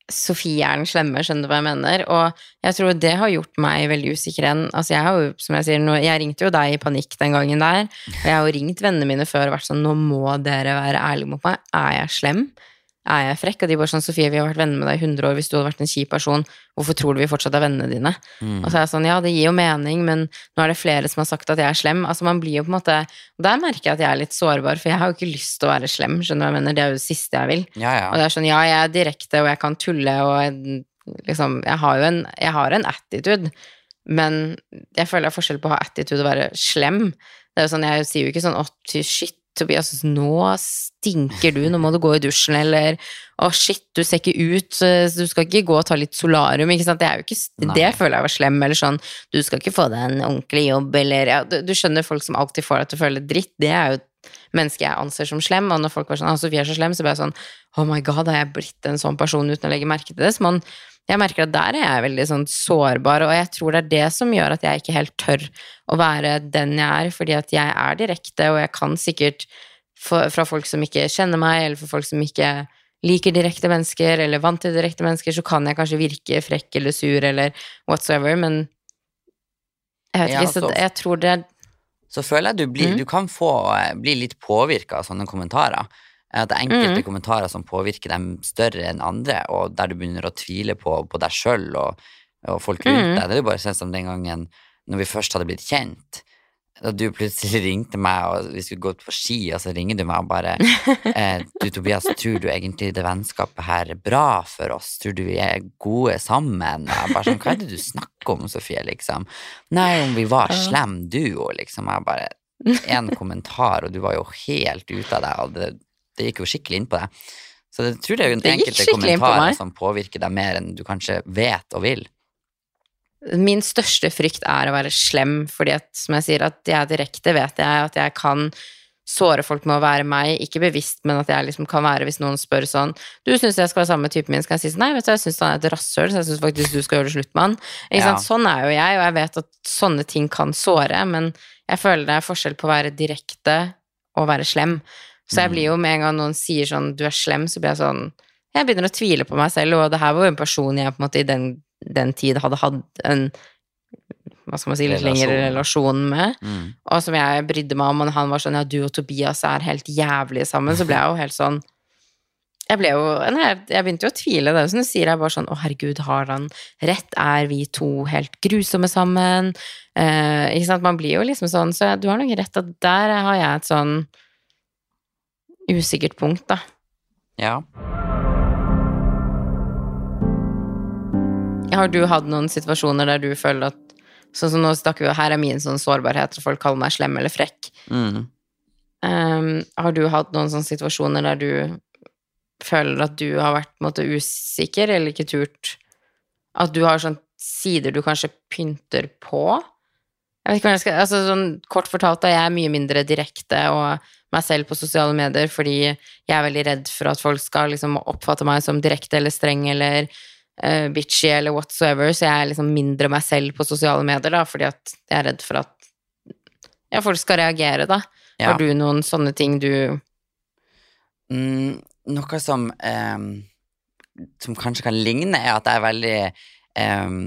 Sofie er den slemme, skjønner du hva jeg mener? Og jeg tror det har gjort meg veldig usikker igjen. Altså, jeg har jo, som jeg sier, jeg ringte jo deg i panikk den gangen der, og jeg har jo ringt vennene mine før og vært sånn, nå må dere være ærlige mot meg. Er jeg slem? Er jeg frekk? Og de bare sånn Sofie, vi har vært venner med deg i 100 år, hvis du hadde vært en kjip person, hvorfor tror du vi fortsatt er vennene dine? Mm. Og så er jeg sånn, ja, det gir jo mening, men nå er det flere som har sagt at jeg er slem. Altså man blir jo på en måte Og der merker jeg at jeg er litt sårbar, for jeg har jo ikke lyst til å være slem, skjønner du hva jeg mener? Det er jo det siste jeg vil. Ja, ja. Og det er sånn, ja, jeg er direkte, og jeg kan tulle, og jeg, liksom Jeg har jo en, jeg har en attitude, men jeg føler det er forskjell på å ha attitude og være slem. Det er jo sånn, Jeg sier jo ikke sånn 'Å, shit, Tobias, nå stinker du, nå må du gå i dusjen', eller 'Å, shit, du ser ikke ut, du skal ikke gå og ta litt solarium', ikke sant. Det er jo ikke Det føler jeg var slem, eller sånn 'Du skal ikke få deg en ordentlig jobb', eller ja, du, du skjønner folk som alltid får deg til å føle dritt, det er jo menneske jeg anser som slem, og når folk var sånn ah, Sofie er så slem', så ble jeg sånn 'Oh my god, har jeg blitt en sånn person uten å legge merke til det?' Så man jeg merker at der er jeg veldig sånn sårbar, og jeg tror det er det som gjør at jeg ikke helt tør å være den jeg er, fordi at jeg er direkte, og jeg kan sikkert for, fra folk som ikke kjenner meg, eller for folk som ikke liker direkte mennesker, eller vant til direkte mennesker, så kan jeg kanskje virke frekk eller sur eller whatsoever, men jeg vet Ja, ikke, så så- jeg tror det så føler jeg du, blir, Mm. du kan få, eh, bli litt påvirka av sånne kommentarer. At det er enkelte Mm. kommentarer som påvirker dem større enn andre, og der du begynner å tvile på, på deg sjøl og, og folk rundt Mm. deg. Det er jo bare sånn som den gangen når vi først hadde blitt kjent. Da du plutselig ringte meg, og vi skulle gå på ski, og så ringer du meg og bare eh, Du, Tobias, tror du egentlig det vennskapet her er bra for oss? Tror du vi er gode sammen? Og bare sånn, Hva er det du snakker om, Sofie, liksom? Nei, om vi var slem duo, liksom. Jeg bare En kommentar, og du var jo helt ute av deg, og det, det gikk jo skikkelig inn på deg. Så jeg tror det er jo Det enkelte kommentarer på som påvirker deg mer enn du kanskje vet og vil. Min største frykt er å være slem, fordi at, som jeg sier, at jeg er direkte, vet jeg at jeg kan såre folk med å være meg, ikke bevisst, men at jeg liksom kan være hvis noen spør sånn Du syns jeg skal være sammen med typen min, skal jeg si sånn Nei, vet du, jeg syns han er et rasshøl, så jeg syns faktisk du skal gjøre det slutt med han. Ja. Sånn er jo jeg, og jeg vet at sånne ting kan såre, men jeg føler det er forskjell på å være direkte og være slem. Så jeg Mm. blir jo med en gang noen sier sånn du er slem, så blir jeg sånn Jeg begynner å tvile på meg selv, og det her var jo en person jeg på en måte i den, den tid hadde hatt en hva skal man si, litt lengre relasjon med, Mm. og som jeg brydde meg om, og han var sånn ja, du og Tobias er helt jævlige sammen, så ble jeg jo helt sånn jeg ble jo nei, jeg, jeg begynte jo å tvile. Det er jo som du sier, jeg bare sånn Å, herregud, har han rett? Er vi to helt grusomme sammen? Eh, ikke sant? Man blir jo liksom sånn, så du har nok rett at der har jeg et sånn usikkert punkt, da. Ja. Har du hatt noen situasjoner der du føler at Sånn som nå snakker vi her er min sånn sårbarhet, og folk kaller meg slem eller frekk. Mm. Um, har du hatt noen sånne situasjoner der du føler at du har vært på en måte usikker, eller ikke turt At du har sånne sider du kanskje pynter på? Jeg vet ikke hva jeg skal Altså sånn kort fortalt, da, jeg er mye mindre direkte og meg selv på sosiale medier fordi jeg er veldig redd for at folk skal liksom oppfatte meg som direkte eller streng eller uh, bitchy eller whatsoever, så jeg er liksom mindre meg selv på sosiale medier, da, fordi at jeg er redd for at ja, folk skal reagere, da. Ja. Har du noen sånne ting du Mm, noe som ehm, Som kanskje kan ligne, er at jeg er veldig ehm,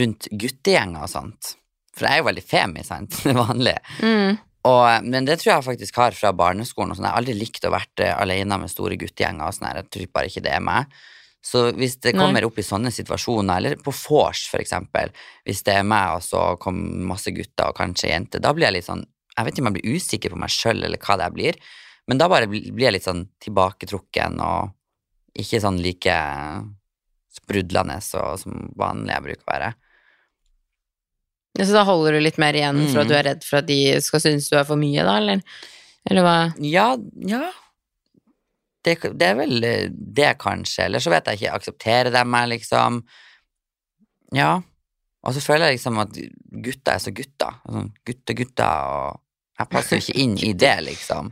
rundt guttegjenger og sånt. For jeg er jo veldig femi, sant, det vanlige. mm, Og, men det tror jeg faktisk har fra barneskolen. og sånn. Jeg har aldri likt å være alene med store guttegjenger. og sånn. Jeg tror bare ikke det er meg. Så hvis det Nei. kommer opp i sånne situasjoner, eller på vors eksempel, hvis det er meg og så kommer masse gutter og kanskje jenter, da blir jeg litt sånn Jeg vet ikke om jeg blir usikker på meg sjøl eller hva det jeg blir, men da bare blir jeg litt sånn tilbaketrukken og ikke sånn like sprudlende så, som vanlig jeg bruker å være. Så da holder du litt mer igjen for at Mm. du er redd for at de skal synes du er for mye, da, eller? Eller hva? Ja, ja. Det, det er vel det, kanskje. Eller så vet jeg ikke. Aksepterer de meg, liksom? Ja. Og så føler jeg liksom at gutter er så gutter. Sånn gutte-gutter, og jeg passer jo ikke inn i det, liksom.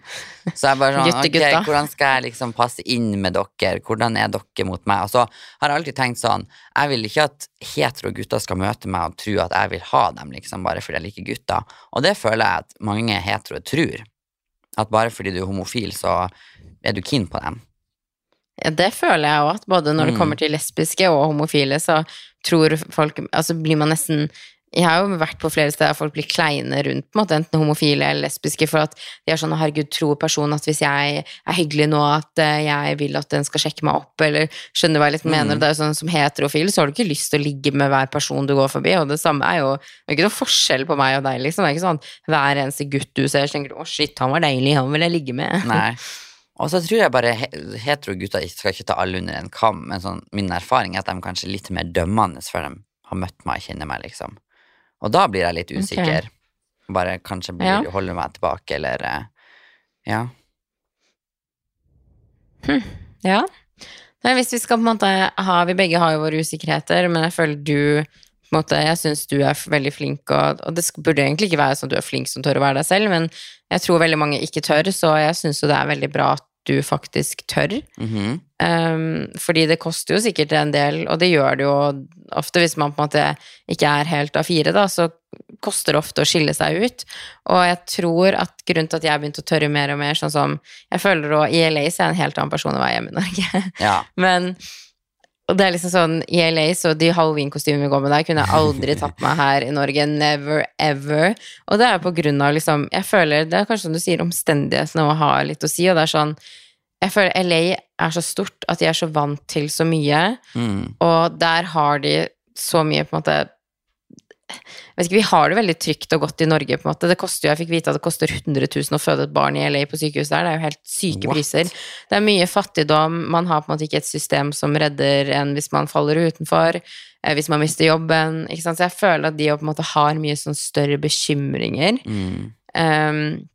Så jeg bare sånn, ok, hvordan skal jeg liksom passe inn med dere? Hvordan er dere mot meg? Og så har jeg alltid tenkt sånn, jeg vil ikke at hetero gutter skal møte meg og tro at jeg vil ha dem, liksom, bare fordi jeg liker gutter. Og det føler jeg at mange heteroer tror. At bare fordi du er homofil, så er du keen på dem. Ja, det føler jeg òg, at både når det Mm. kommer til lesbiske og homofile, så tror folk Altså blir man nesten jeg har jo vært på flere steder folk blir kleine rundt på en måte, enten homofile eller lesbiske, for at de er sånn herregud, tror personen at hvis jeg er hyggelig nå, at eh, jeg vil at den skal sjekke meg opp, eller skjønner hva jeg litt mener. Mm. Det er jo sånn Som heterofil så har du ikke lyst til å ligge med hver person du går forbi, og det samme er jo Det er ikke noen forskjell på meg og deg, liksom. Det er ikke sånn hver eneste gutt du ser, så tenker du å shit, han var deilig, han vil jeg ligge med. Nei. Og så tror jeg bare he- hetero gutter skal ikke ta alle under en kam, men sånn, min erfaring er at de er litt mer dømmende før de har møtt meg og kjenner meg, liksom. Og da blir jeg litt usikker. Bare kanskje blir, Ja. holder meg tilbake, eller Ja. Ja. Ja. Nei, hvis vi skal på en måte ha Vi begge har jo våre usikkerheter, men jeg føler du på en måte, Jeg syns du er veldig flink, og, og det burde egentlig ikke være sånn at du er flink som tør å være deg selv, men jeg tror veldig mange ikke tør, så jeg syns jo det er veldig bra at du faktisk tør. Mhm. Um, fordi det koster jo sikkert en del, og det gjør det jo ofte hvis man på en måte ikke er helt A4, da, så koster det ofte å skille seg ut. Og jeg tror at grunnen til at jeg begynte å tørre mer og mer, sånn som Jeg føler å I LA så er jeg en helt annen person enn hva jeg er hjemme i Norge. Ja. Men og det er liksom sånn, I LA, så de halloween-kostymene vi går med der, kunne jeg aldri tatt meg her i Norge. Never, ever. Og det er på grunn av liksom Jeg føler Det er kanskje som du sier, omstendighetene å ha litt å si, og det er sånn Jeg føler LA er så stort at de er så vant til så mye, Mm. og der har de så mye på en måte ikke, Vi har det veldig trygt og godt i Norge. på en måte. Det koster jo, Jeg fikk vite at det koster 100 000 å føde et barn i LA på sykehuset der. Det er jo helt syke What? priser. Det er mye fattigdom. Man har på en måte ikke et system som redder en hvis man faller utenfor. eh, Hvis man mister jobben. ikke sant? Så jeg føler at de på en måte har mye sånn større bekymringer. Mm. Um,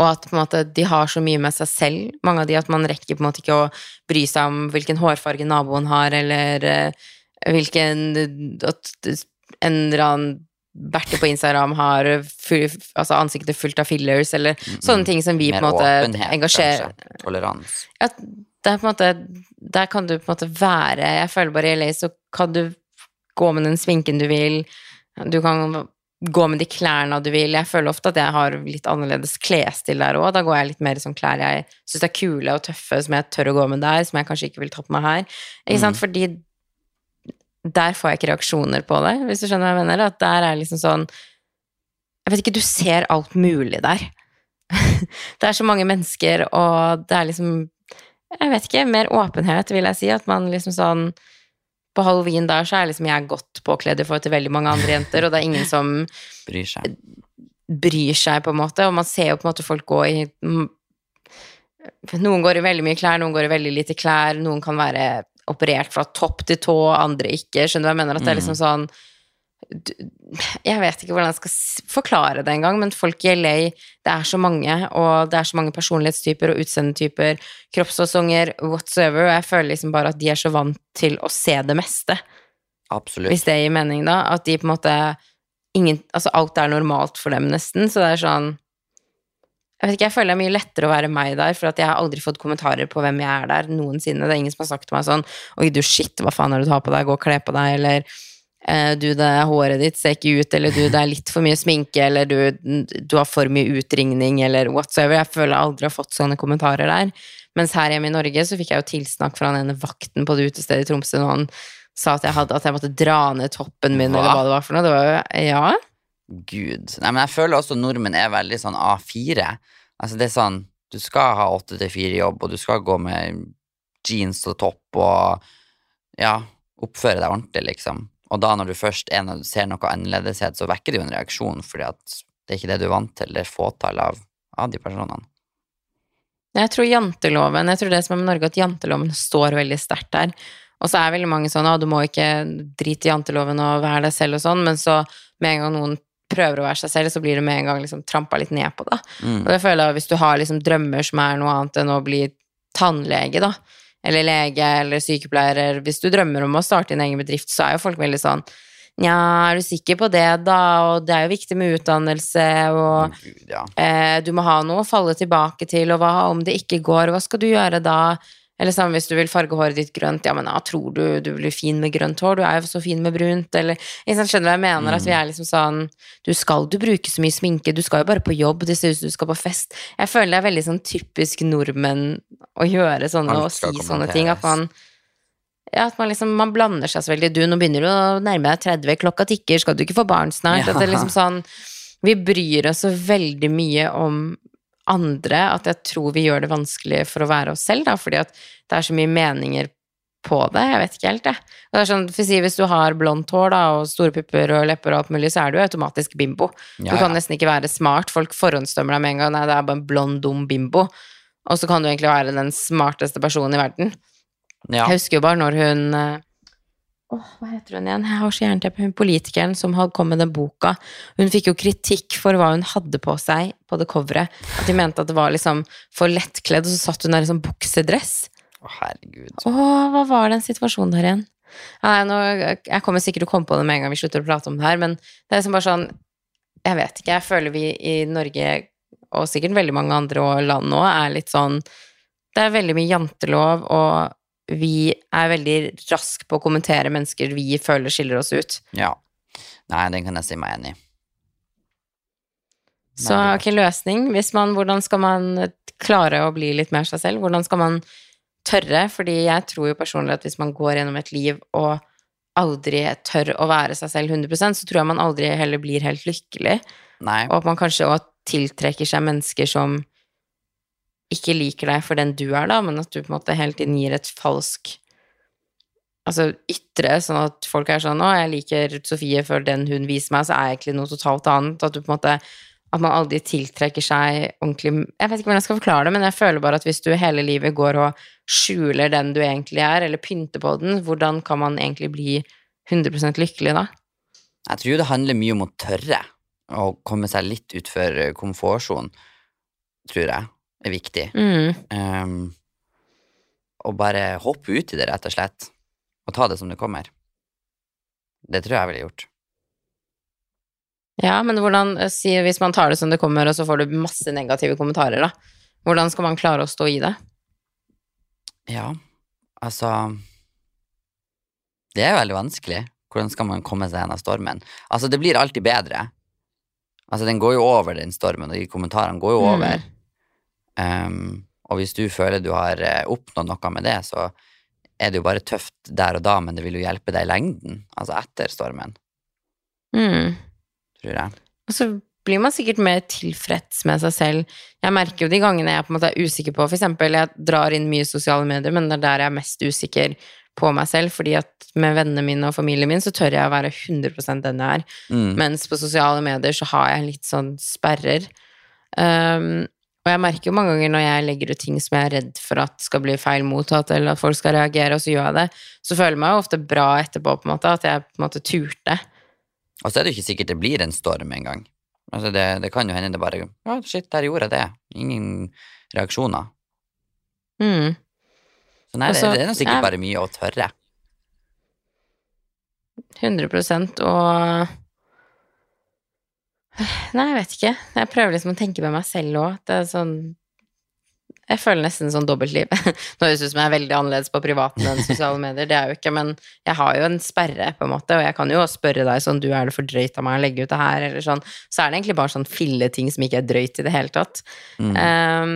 og at måte de har så mye med seg selv, mange av de, at man rekker på en måte ikke å bry seg om hvilken hårfarge naboen har, eller eh, hvilken At en eller annen Bertil på Instagram har full, altså ansiktet fullt av fillers, eller sånne ting som vi på en måte åpenhet, engasjerer kanskje. Ja, det er på en måte Der kan du på en måte være Jeg føler bare i LA så kan du gå med den sminken du vil. Du kan gå med de klærne du vil. Jeg føler ofte at jeg har litt annerledes klesstil der òg. Da går jeg litt mer i sånn klær jeg syns er kule og tøffe, som jeg tør å gå med der, som jeg kanskje ikke vil ta på meg her. Ikke sant? Fordi der får jeg ikke reaksjoner på det, hvis du skjønner hva jeg mener. At der er liksom sånn Jeg vet ikke, du ser alt mulig der. det er så mange mennesker, og det er liksom Jeg vet ikke, mer åpenhet, vil jeg si. At man liksom sånn På halloween der så er liksom jeg godt påkledd i forhold til veldig mange andre jenter, og det er ingen som Bryr seg. bryr seg, på en måte, og man ser jo på en måte folk gå i Noen går i veldig mye klær, noen går i veldig lite klær, noen kan være operert fra topp til tå, andre ikke. Skjønner du hva jeg mener? At det er liksom sånn du- Jeg vet ikke hvordan jeg skal forklare det engang, men folk i LA, det er så mange, og det er så mange personlighetstyper og utseendetyper, kroppsfasonger, whatsoever, og jeg føler liksom bare at de er så vant til å se det meste. Absolutt. Hvis det gir mening, da. At de på en måte ingen, Altså, alt er normalt for dem, nesten. Så det er sånn Jeg vet ikke, jeg føler det er mye lettere å være meg der, for at jeg har aldri fått kommentarer på hvem jeg er der noensinne. Det er ingen som har sagt til meg sånn Oi, du, shit, hva faen det du har på deg? Gå og kle på deg, eller eh, du, det håret ditt ser ikke ut, eller du, det er litt for mye sminke, eller du, du har for mye utringning, eller whatsoever. Jeg føler jeg aldri har fått sånne kommentarer der. Mens her hjemme i Norge så fikk jeg jo tilsnakk fra den ene vakten på det utestedet i Tromsø når han sa at jeg, hadde, at jeg måtte dra ned toppen min, Hva? eller hva det var for noe. Det var jo Ja. Gud. Nei, men jeg føler også nordmenn er veldig sånn A4. Altså det er sånn, du skal ha 8 til 4 jobb, og du skal gå med jeans og topp og ja, oppføre deg ordentlig, liksom. Og da når du først er når du ser noe annerledeshet, så vekker det jo en reaksjon, fordi at det er ikke det du er vant til, det er fåtall av, av de personene. Jeg tror janteloven Jeg tror det som er med Norge, at janteloven står veldig sterkt der. Og så er veldig mange sånn at du må ikke drite i janteloven og være deg selv og sånn, men så med en gang noen prøver å være seg selv, så blir det med en gang liksom trampa litt ned på det. Mm. Og det føler jeg hvis du har liksom drømmer som er noe annet enn å bli tannlege, da, eller lege eller sykepleier, hvis du drømmer om å starte din egen bedrift, så er jo folk veldig sånn Nja, er du sikker på det, da? Og det er jo viktig med utdannelse, og Gud, ja. eh, du må ha noe å falle tilbake til, og hva om det ikke går, hva skal du gjøre da? Eller samme hvis du vil farge håret ditt grønt, ja, men ja, tror du du blir fin med grønt hår, du er jo så fin med brunt, eller liksom, Skjønner du hva jeg mener? At vi er liksom sånn Du skal du bruke så mye sminke, du skal jo bare på jobb, det ser ut som du skal på fest. Jeg føler det er veldig sånn typisk nordmenn å gjøre sånne og si sånne ting, at man ja, at man liksom man blander seg så veldig. Du, nå begynner du å nærme deg 30, klokka tikker, skal du ikke få barn snart? Ja. At det er liksom sånn Vi bryr oss så veldig mye om andre at jeg tror vi gjør det vanskelig for å være oss selv, da, fordi at det er så mye meninger på det. Jeg vet ikke helt, jeg. Og det er sånn, for si, Hvis du har blondt hår da, og store pupper og lepper og alt mulig, så er du automatisk bimbo. Ja, du kan nesten ikke være smart. Folk forhåndsdømmer deg med en gang. Nei, det er bare en blond, dum bimbo. Og så kan du egentlig være den smarteste personen i verden. Ja. Jeg husker jo bare når hun Åh, hva heter hun igjen? Jeg har så jernteppe. Hun politikeren som hadde kommet med den boka. Hun fikk jo kritikk for hva hun hadde på seg på det coveret. At de mente at det var liksom for lettkledd, og så satt hun der i sånn buksedress. Å, herregud. Åh, hva var den situasjonen der igjen? Nei, nå, jeg kommer sikkert til å komme på det med en gang vi slutter å prate om det her, men det er liksom bare sånn Jeg vet ikke, jeg føler vi i Norge, og sikkert veldig mange andre land nå, er litt sånn Det er veldig mye jantelov, og vi er veldig rask på å kommentere mennesker vi føler skiller oss ut. Ja. Nei, den kan jeg si meg enig i. Så ok, løsning. Hvis man, hvordan skal man klare å bli litt mer seg selv? Hvordan skal man tørre? Fordi jeg tror jo personlig at hvis man går gjennom et liv og aldri tør å være seg selv 100% så tror jeg man aldri heller blir helt lykkelig. Nei. Og at man kanskje også tiltrekker seg mennesker som ikke liker deg for den du er, da, men at du på en måte hele tiden gir et falsk Altså ytre, sånn at folk er sånn 'Å, jeg liker Sofie for den hun viser meg', så er jeg egentlig noe totalt annet. At du på en måte At man aldri tiltrekker seg ordentlig Jeg vet ikke hvordan jeg skal forklare det, men jeg føler bare at hvis du hele livet går og skjuler den du egentlig er, eller pynter på den, hvordan kan man egentlig bli 100 lykkelig da? Jeg tror det handler mye om å tørre å komme seg litt utfor komfortsonen, tror jeg er viktig. Mm. Um, og bare hoppe ut i det, rett og slett. Og ta det som det kommer. Det tror jeg jeg ville gjort. Ja, men hvordan, eh, si hvis man tar det som det kommer, og så får du masse negative kommentarer, da. Hvordan skal man klare å stå i det? Ja, altså Det er veldig vanskelig. Hvordan skal man komme seg gjennom stormen? Altså, det blir alltid bedre. Altså, den går jo over, den stormen, og de kommentarene går jo Mm. Um, og hvis du føler du har eh, oppnådd noe med det, så er det jo bare tøft der og da, men det vil jo hjelpe deg i lengden, altså etter stormen, Mm. tror jeg. Og så blir man sikkert mer tilfreds med seg selv. Jeg merker jo de gangene jeg på en måte er usikker på For eksempel, jeg drar inn mye sosiale medier, men det er der jeg er mest usikker på meg selv, fordi at med vennene mine og familien min så tør jeg å være 100% den jeg er. Mm. Mens på sosiale medier så har jeg litt sånn sperrer. Um, og jeg merker jo mange ganger når jeg legger ut ting som jeg er redd for at skal bli feil mottatt, eller at folk skal reagere, og så gjør jeg det, så føler jeg meg jo ofte bra etterpå, på en måte, at jeg på en måte turte. Og så er det jo ikke sikkert det blir en storm engang. Altså det, det kan jo hende det bare Ja, shit, der gjorde jeg det. Ingen reaksjoner. Mm. Så nei, Også, det, det er sikkert jeg, bare mye å tørre. 100% og Nei, jeg vet ikke. Jeg prøver liksom å tenke med meg selv òg. Det er sånn Jeg føler nesten sånn dobbeltliv. Nå høres det ut som jeg er veldig annerledes på privaten enn sosiale medier, det er jo ikke, men jeg har jo en sperre, på en måte, og jeg kan jo spørre deg sånn du, er det for drøyt av meg å legge ut det her, eller sånn. Så er det egentlig bare sånn filleting som ikke er drøyt i det hele tatt. Mm. Um,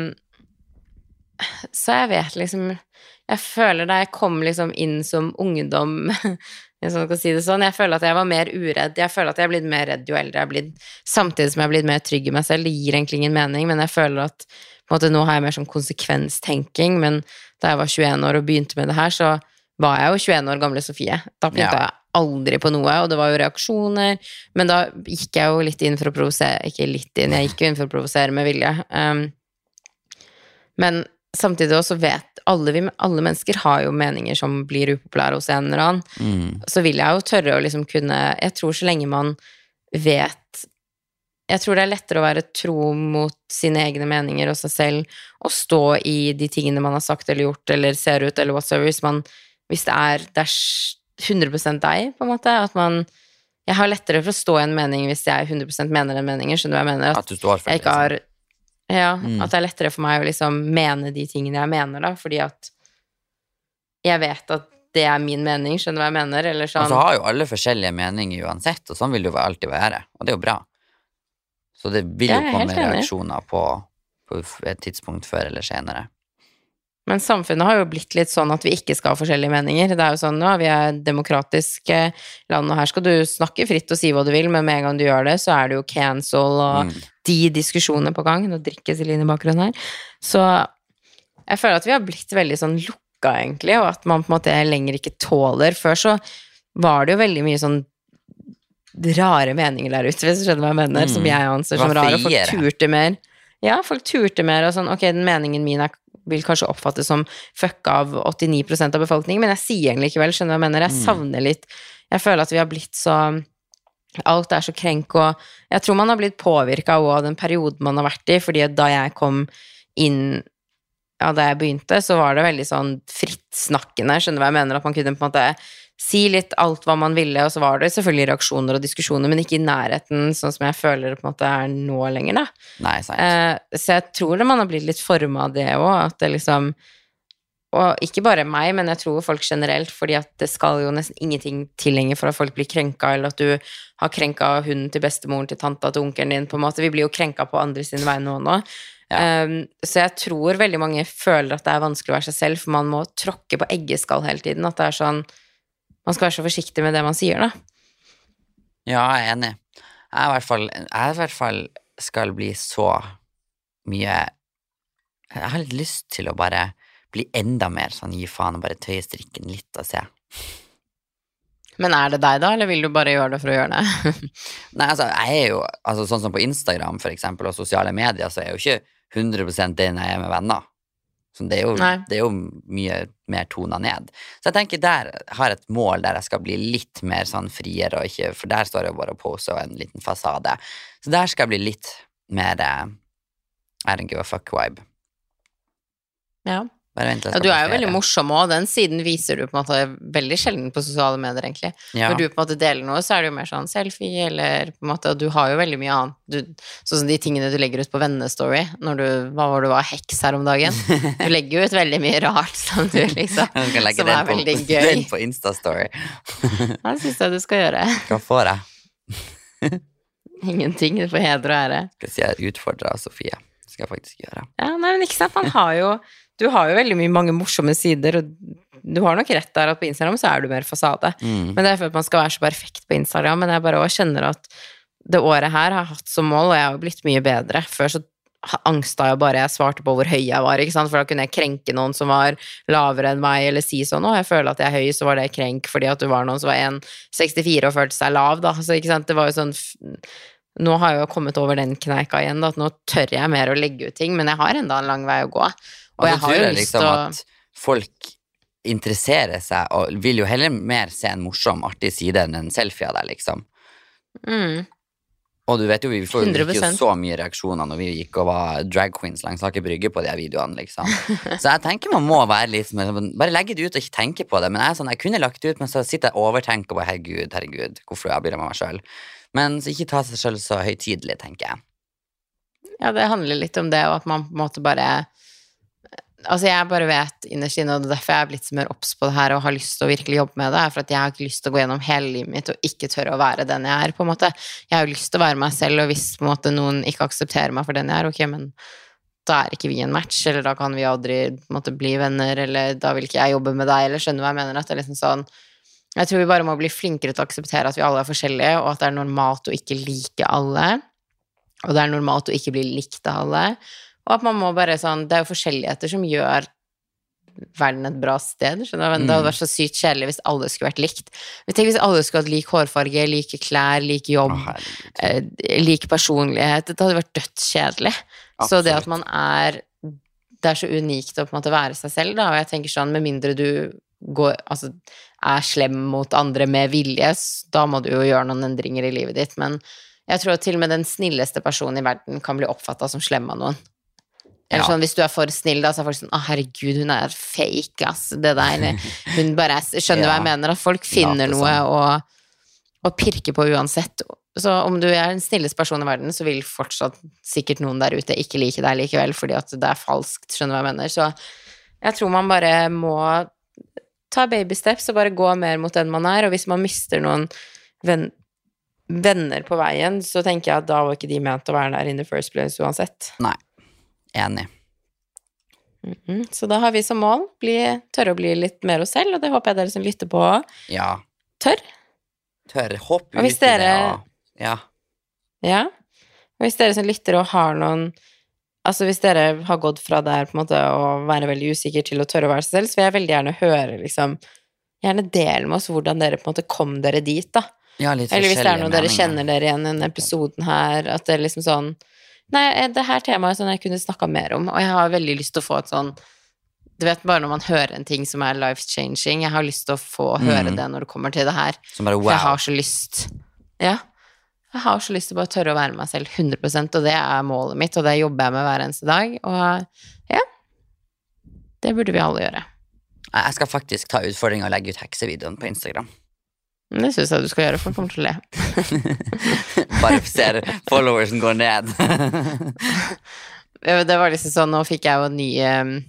så jeg vet liksom Jeg føler da jeg kom liksom inn som ungdom hvis man skal si det sånn, Jeg føler at jeg var mer uredd. Jeg føler at jeg er blitt mer redd jo eldre jeg er blitt. Samtidig som jeg er blitt mer trygg i meg selv. Det gir egentlig ingen mening, men jeg føler at måte, nå har jeg mer sånn konsekvenstenking. Men da jeg var 21 år og begynte med det her, så var jeg jo 21 år gamle Sofie. Da pynta Ja. jeg aldri på noe, og det var jo reaksjoner. Men da gikk jeg jo litt inn for å provosere Ikke litt inn, jeg gikk jo inn for å provosere med vilje. Um, men samtidig også vet alle, vi, alle mennesker har jo meninger som blir upopulære hos en eller annen. Mm. Så vil jeg jo tørre å liksom kunne Jeg tror så lenge man vet Jeg tror det er lettere å være tro mot sine egne meninger og seg selv, og stå i de tingene man har sagt eller gjort eller ser ut eller whatsoever, hvis, man, hvis det er, det er 100 deg, på en måte. At man Jeg har lettere for å stå i en mening hvis jeg 100 mener den meningen, skjønner du hva jeg mener? At At du står for jeg ikke har Liksom. Ja, Mm. at det er lettere for meg å liksom mene de tingene jeg mener, da, fordi at jeg vet at det er min mening, skjønner du hva jeg mener? Eller Og sånn så har jo alle forskjellige meninger uansett, og sånn vil det jo alltid være. Og det er jo bra. Så det vil jo komme reaksjoner på, på et tidspunkt før eller senere. Men samfunnet har jo blitt litt sånn at vi ikke skal ha forskjellige meninger. Det er jo sånn, ja, vi er et demokratisk land, og her skal du snakke fritt og si hva du vil, men med en gang du gjør det, så er det jo cancel og Mm. De diskusjonene på gang. Nå drikker Celine i bakgrunnen her. Så jeg føler at vi har blitt veldig sånn lukka, egentlig, og at man på en måte lenger ikke tåler. Før så var det jo veldig mye sånn rare meninger der ute, hvis du skjønner hva jeg mener, Mm. som jeg anser som rare, og folk turte mer. Ja, folk turte mer og sånn, ok, den meningen min er, vil kanskje oppfattes som fucka av 89% av befolkningen, men jeg sier den likevel, skjønner du hva jeg mener? Jeg Mm. savner litt Jeg føler at vi har blitt så Alt er så krenk, og jeg tror man har blitt påvirka av den perioden man har vært i, fordi da jeg kom inn ja, da jeg begynte, så var det veldig sånn frittsnakkende, skjønner du hva jeg mener? At man kunne på en måte si litt alt hva man ville, og så var det selvfølgelig reaksjoner og diskusjoner, men ikke i nærheten, sånn som jeg føler det på en måte er nå lenger, da. Nei, sant. Eh, så jeg tror det man har blitt litt forma av det òg, at det liksom Og ikke bare meg, men jeg tror folk generelt, fordi at det skal jo nesten ingenting til lenger for at folk blir krenka, eller at du har krenka hunden til bestemoren til tanta til onkelen din, på en måte. Vi blir jo krenka på andre sine vegne nå nå. Ja. Um, så jeg tror veldig mange føler at det er vanskelig å være seg selv, for man må tråkke på eggeskall hele tiden. At det er sånn Man skal være så forsiktig med det man sier, da. Ja, jeg er enig. Jeg i hvert fall, jeg i hvert fall skal bli så mye Jeg har litt lyst til å bare bli enda mer sånn gi faen og bare tøye strikken litt og se. Men er det deg, da, eller vil du bare gjøre det for å gjøre det? Nei, altså, jeg er jo altså, Sånn som på Instagram for eksempel, og sosiale medier, så er jeg jo ikke 100 den jeg er med venner. Så det er, jo, det er jo mye mer tona ned. Så jeg tenker der har jeg et mål der jeg skal bli litt mer sånn friere, og ikke, for der står jeg bare og poser og en liten fasade. Så der skal jeg bli litt mer eh, I don't give a fuck-vibe. ja. Bare vent Ja, du er jo veldig morsom òg. Den siden viser du på en måte veldig sjelden på sosiale medier, egentlig. Ja. Når du på en måte deler noe, så er det jo mer sånn selfie, eller på en måte Og du har jo veldig mye annet. Du, sånn som de tingene du legger ut på vennestory, når du Hva var det du var, heks her om dagen? Du legger jo ut veldig mye rart som du liksom Som er på, veldig gøy. den på Instastory. Det syns jeg du skal gjøre. Hva får jeg? Ingenting. Du får heder og ære. Skal jeg utfordrer Sofie. Skal jeg faktisk gjøre. Ja, nei, men ikke sant. Man har jo Du har jo veldig mye mange morsomme sider, og du har nok rett der at på Instagram så er du mer fasade. Mm. Men det er for at man skal være så perfekt på Instagram. Men jeg bare også kjenner at det året her har jeg hatt som mål, og jeg har blitt mye bedre. Før så angsta jeg bare jeg svarte på hvor høy jeg var, ikke sant? for da kunne jeg krenke noen som var lavere enn meg, eller si sånn 'Å, jeg føler at jeg er høy', så var det krenk fordi at du var noen som var 1,64 og følte seg lav, da. Så det var jo sånn Nå har jeg jo kommet over den kneika igjen, da, at nå tør jeg mer å legge ut ting, men jeg har enda en lang vei å gå. Og Og jeg har jo jeg lyst liksom til å at folk interesserer seg og vil jo heller mer se en morsom, artig side enn en selfie av deg, liksom. mm, Og du vet jo, vi får jo ikke så mye reaksjoner når vi gikk og var drag queens langs Aker Brygge på de her videoene, liksom. Så jeg tenker man må være litt liksom, Bare legge det ut og ikke tenke på det. Men jeg sånn, jeg kunne lagt det ut, men så sitter jeg og overtenker på herregud, herregud, hvorfor jeg blir med meg sjøl. Men så ikke ta seg sjøl så høytidelig, tenker jeg. Ja, det handler litt om det, og at man på en måte bare Altså, jeg bare vet innerst inne, og det er derfor jeg er blitt så mer obs på det her og har lyst til å virkelig jobbe med det, er for at jeg har ikke lyst til å gå gjennom hele livet mitt og ikke tørre å være den jeg er, på en måte. Jeg har jo lyst til å være meg selv, og hvis på en måte noen ikke aksepterer meg for den jeg er, ok, men da er ikke vi en match, eller da kan vi aldri måte, bli venner, eller da vil ikke jeg jobbe med deg, eller skjønner hva jeg mener? At det er liksom sånn Jeg tror vi bare må bli flinkere til å akseptere at vi alle er forskjellige, og at det er normalt å ikke like alle. Og det er normalt å ikke bli likt av alle. Og at man må bare sånn Det er jo forskjelligheter som gjør verden et bra sted. skjønner du? Det hadde vært så sykt kjedelig hvis alle skulle vært likt. Men tenk hvis alle skulle hatt lik hårfarge, like klær, lik jobb, oh, eh, lik personlighet. Det hadde vært dødskjedelig. Så det at man er Det er så unikt å på en måte være seg selv, da. Og jeg tenker sånn, med mindre du går Altså er slem mot andre med vilje, da må du jo gjøre noen endringer i livet ditt. Men jeg tror at til og med den snilleste personen i verden kan bli oppfatta som slem av noen. Eller sånn, Hvis du er for snill, da, så er folk sånn 'Å, herregud, hun er fake, ass'. Det der Hun bare er Skjønner ja. hva jeg mener? At folk finner noe å, å pirke på uansett. Så om du er den snilleste personen i verden, så vil fortsatt sikkert noen der ute ikke like deg likevel, fordi at det er falskt. Skjønner hva jeg mener? Så jeg tror man bare må ta baby steps og bare gå mer mot den man er. Og hvis man mister noen venn, venner på veien, så tenker jeg at da var ikke de ment å være der in the first place uansett. Nei. Enig. Mhm. Så da har vi som mål bli, tørre å bli litt mer oss selv, og det håper jeg dere som lytter på, Ja. tør. Tør. Hopp ut i det. ja. Ja. Og hvis dere som lytter og har noen Altså hvis dere har gått fra der på en måte å være veldig usikker til å tørre å være seg selv, så vil jeg veldig gjerne høre liksom Gjerne del med oss hvordan dere på en måte kom dere dit, da. ja, litt Eller hvis det er noe dere kjenner dere igjen i denne episoden her, at det er liksom sånn Nei, eh, det her temaet sånn jeg kunne snakka mer om, og jeg har veldig lyst til å få et sånn Du vet bare når man hører en ting som er life changing, jeg har lyst til å få høre Mm. det når det kommer til det her. Som bare For jeg har så lyst Ja. Jeg har så lyst til å bare tørre å være meg selv 100% og det er målet mitt, og det jobber jeg med hver eneste dag. Og ja Det burde vi alle gjøre. Jeg skal faktisk ta utfordringa og legge ut heksevideoen på Instagram. Det syns jeg du skal gjøre, for kommer til å le. Bare ser followersen går ned. Det var liksom sånn, nå fikk jeg jo nye ny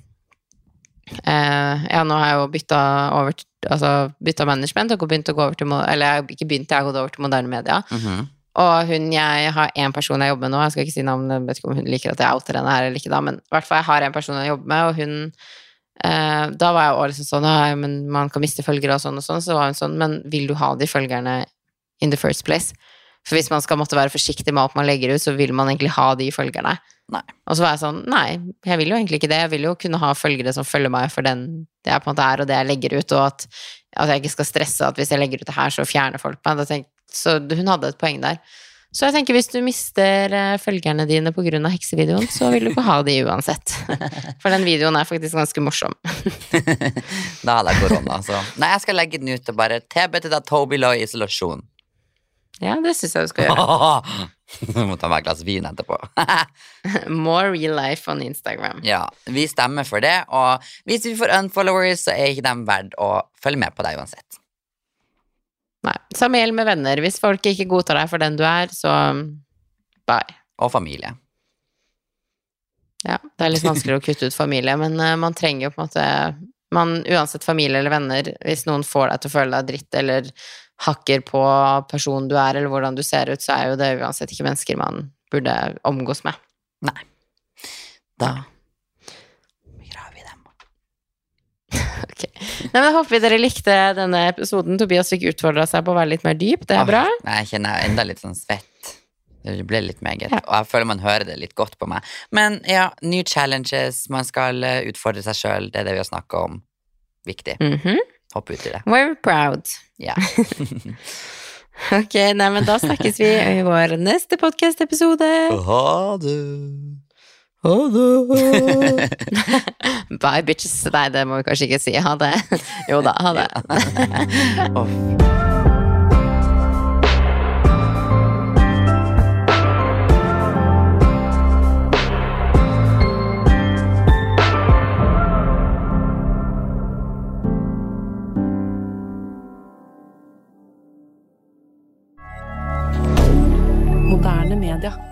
eh, Ja, nå har jeg jo bytta over Altså bytta management og begynt å gå over til Eller ikke begynt, jeg har gått over til moderne media. Mhm. Og hun, jeg har én person jeg jobber med nå, jeg skal ikke si navn, jeg vet ikke om hun liker at jeg outer henne her eller ikke, da, men i hvert fall jeg har en person jeg jobber med, og hun Da var jeg også liksom sånn «Nei, men man kan miste følgere og sånn og sånn, så var hun sånn, men vil du ha de følgerne in the first place? For hvis man skal måtte være forsiktig med alt man legger ut, så vil man egentlig ha de følgerne. Nei. Og så var jeg sånn, nei, jeg vil jo egentlig ikke det, jeg vil jo kunne ha følgere som følger meg for den det jeg på en måte er, og det jeg legger ut, og at, at jeg ikke skal stresse at hvis jeg legger ut det her, så fjerner folk meg. Da tenk, så hun hadde et poeng der. Så jeg tenker hvis du mister eh, følgerne dine pga. heksevideoen, så vil du ikke ha de uansett. For den videoen er faktisk ganske morsom. da hadde jeg korona, så Nei, jeg skal legge den ut og bare TB til deg, Toby Loy, isolasjon. Ja, det syns jeg du skal gjøre. Må ta meg et glass vin etterpå. More real life on Instagram. ja, vi stemmer for det, og hvis vi får unfollowers, så er ikke de verdt å følge med på deg uansett. Nei. Gjelder med venner. Hvis folk ikke godtar deg for den du er, så bye. Og familie. Ja, det er litt vanskeligere å kutte ut familie, men eh, man trenger jo på en måte man, Uansett familie eller venner, hvis noen får deg til å føle deg dritt eller hakker på personen du er, eller hvordan du ser ut, så er jo det uansett ikke mennesker man burde omgås med. Nei. Da begraver vi dem. Ok. Nei, men Jeg håper dere likte denne episoden. Tobias fikk utfordra seg på å være litt mer dyp. Det er bra. Åh, nei, jeg kjenner jeg enda litt sånn svett. Det ble litt meget. Ja. Og jeg føler man hører det litt godt på meg. Men ja, new challenges. Man skal eh, utfordre seg sjøl. Det er det vi har snakka om. Viktig. Mhm. Hopp ut i det. We're proud. Ja. Ok, nei, men da snakkes vi i vår neste podkast-episode. Ha det. Ha det. Bye, bitches. Nei, det må vi kanskje ikke si. Ha det. Jo da, ha det. oh. Moderne media.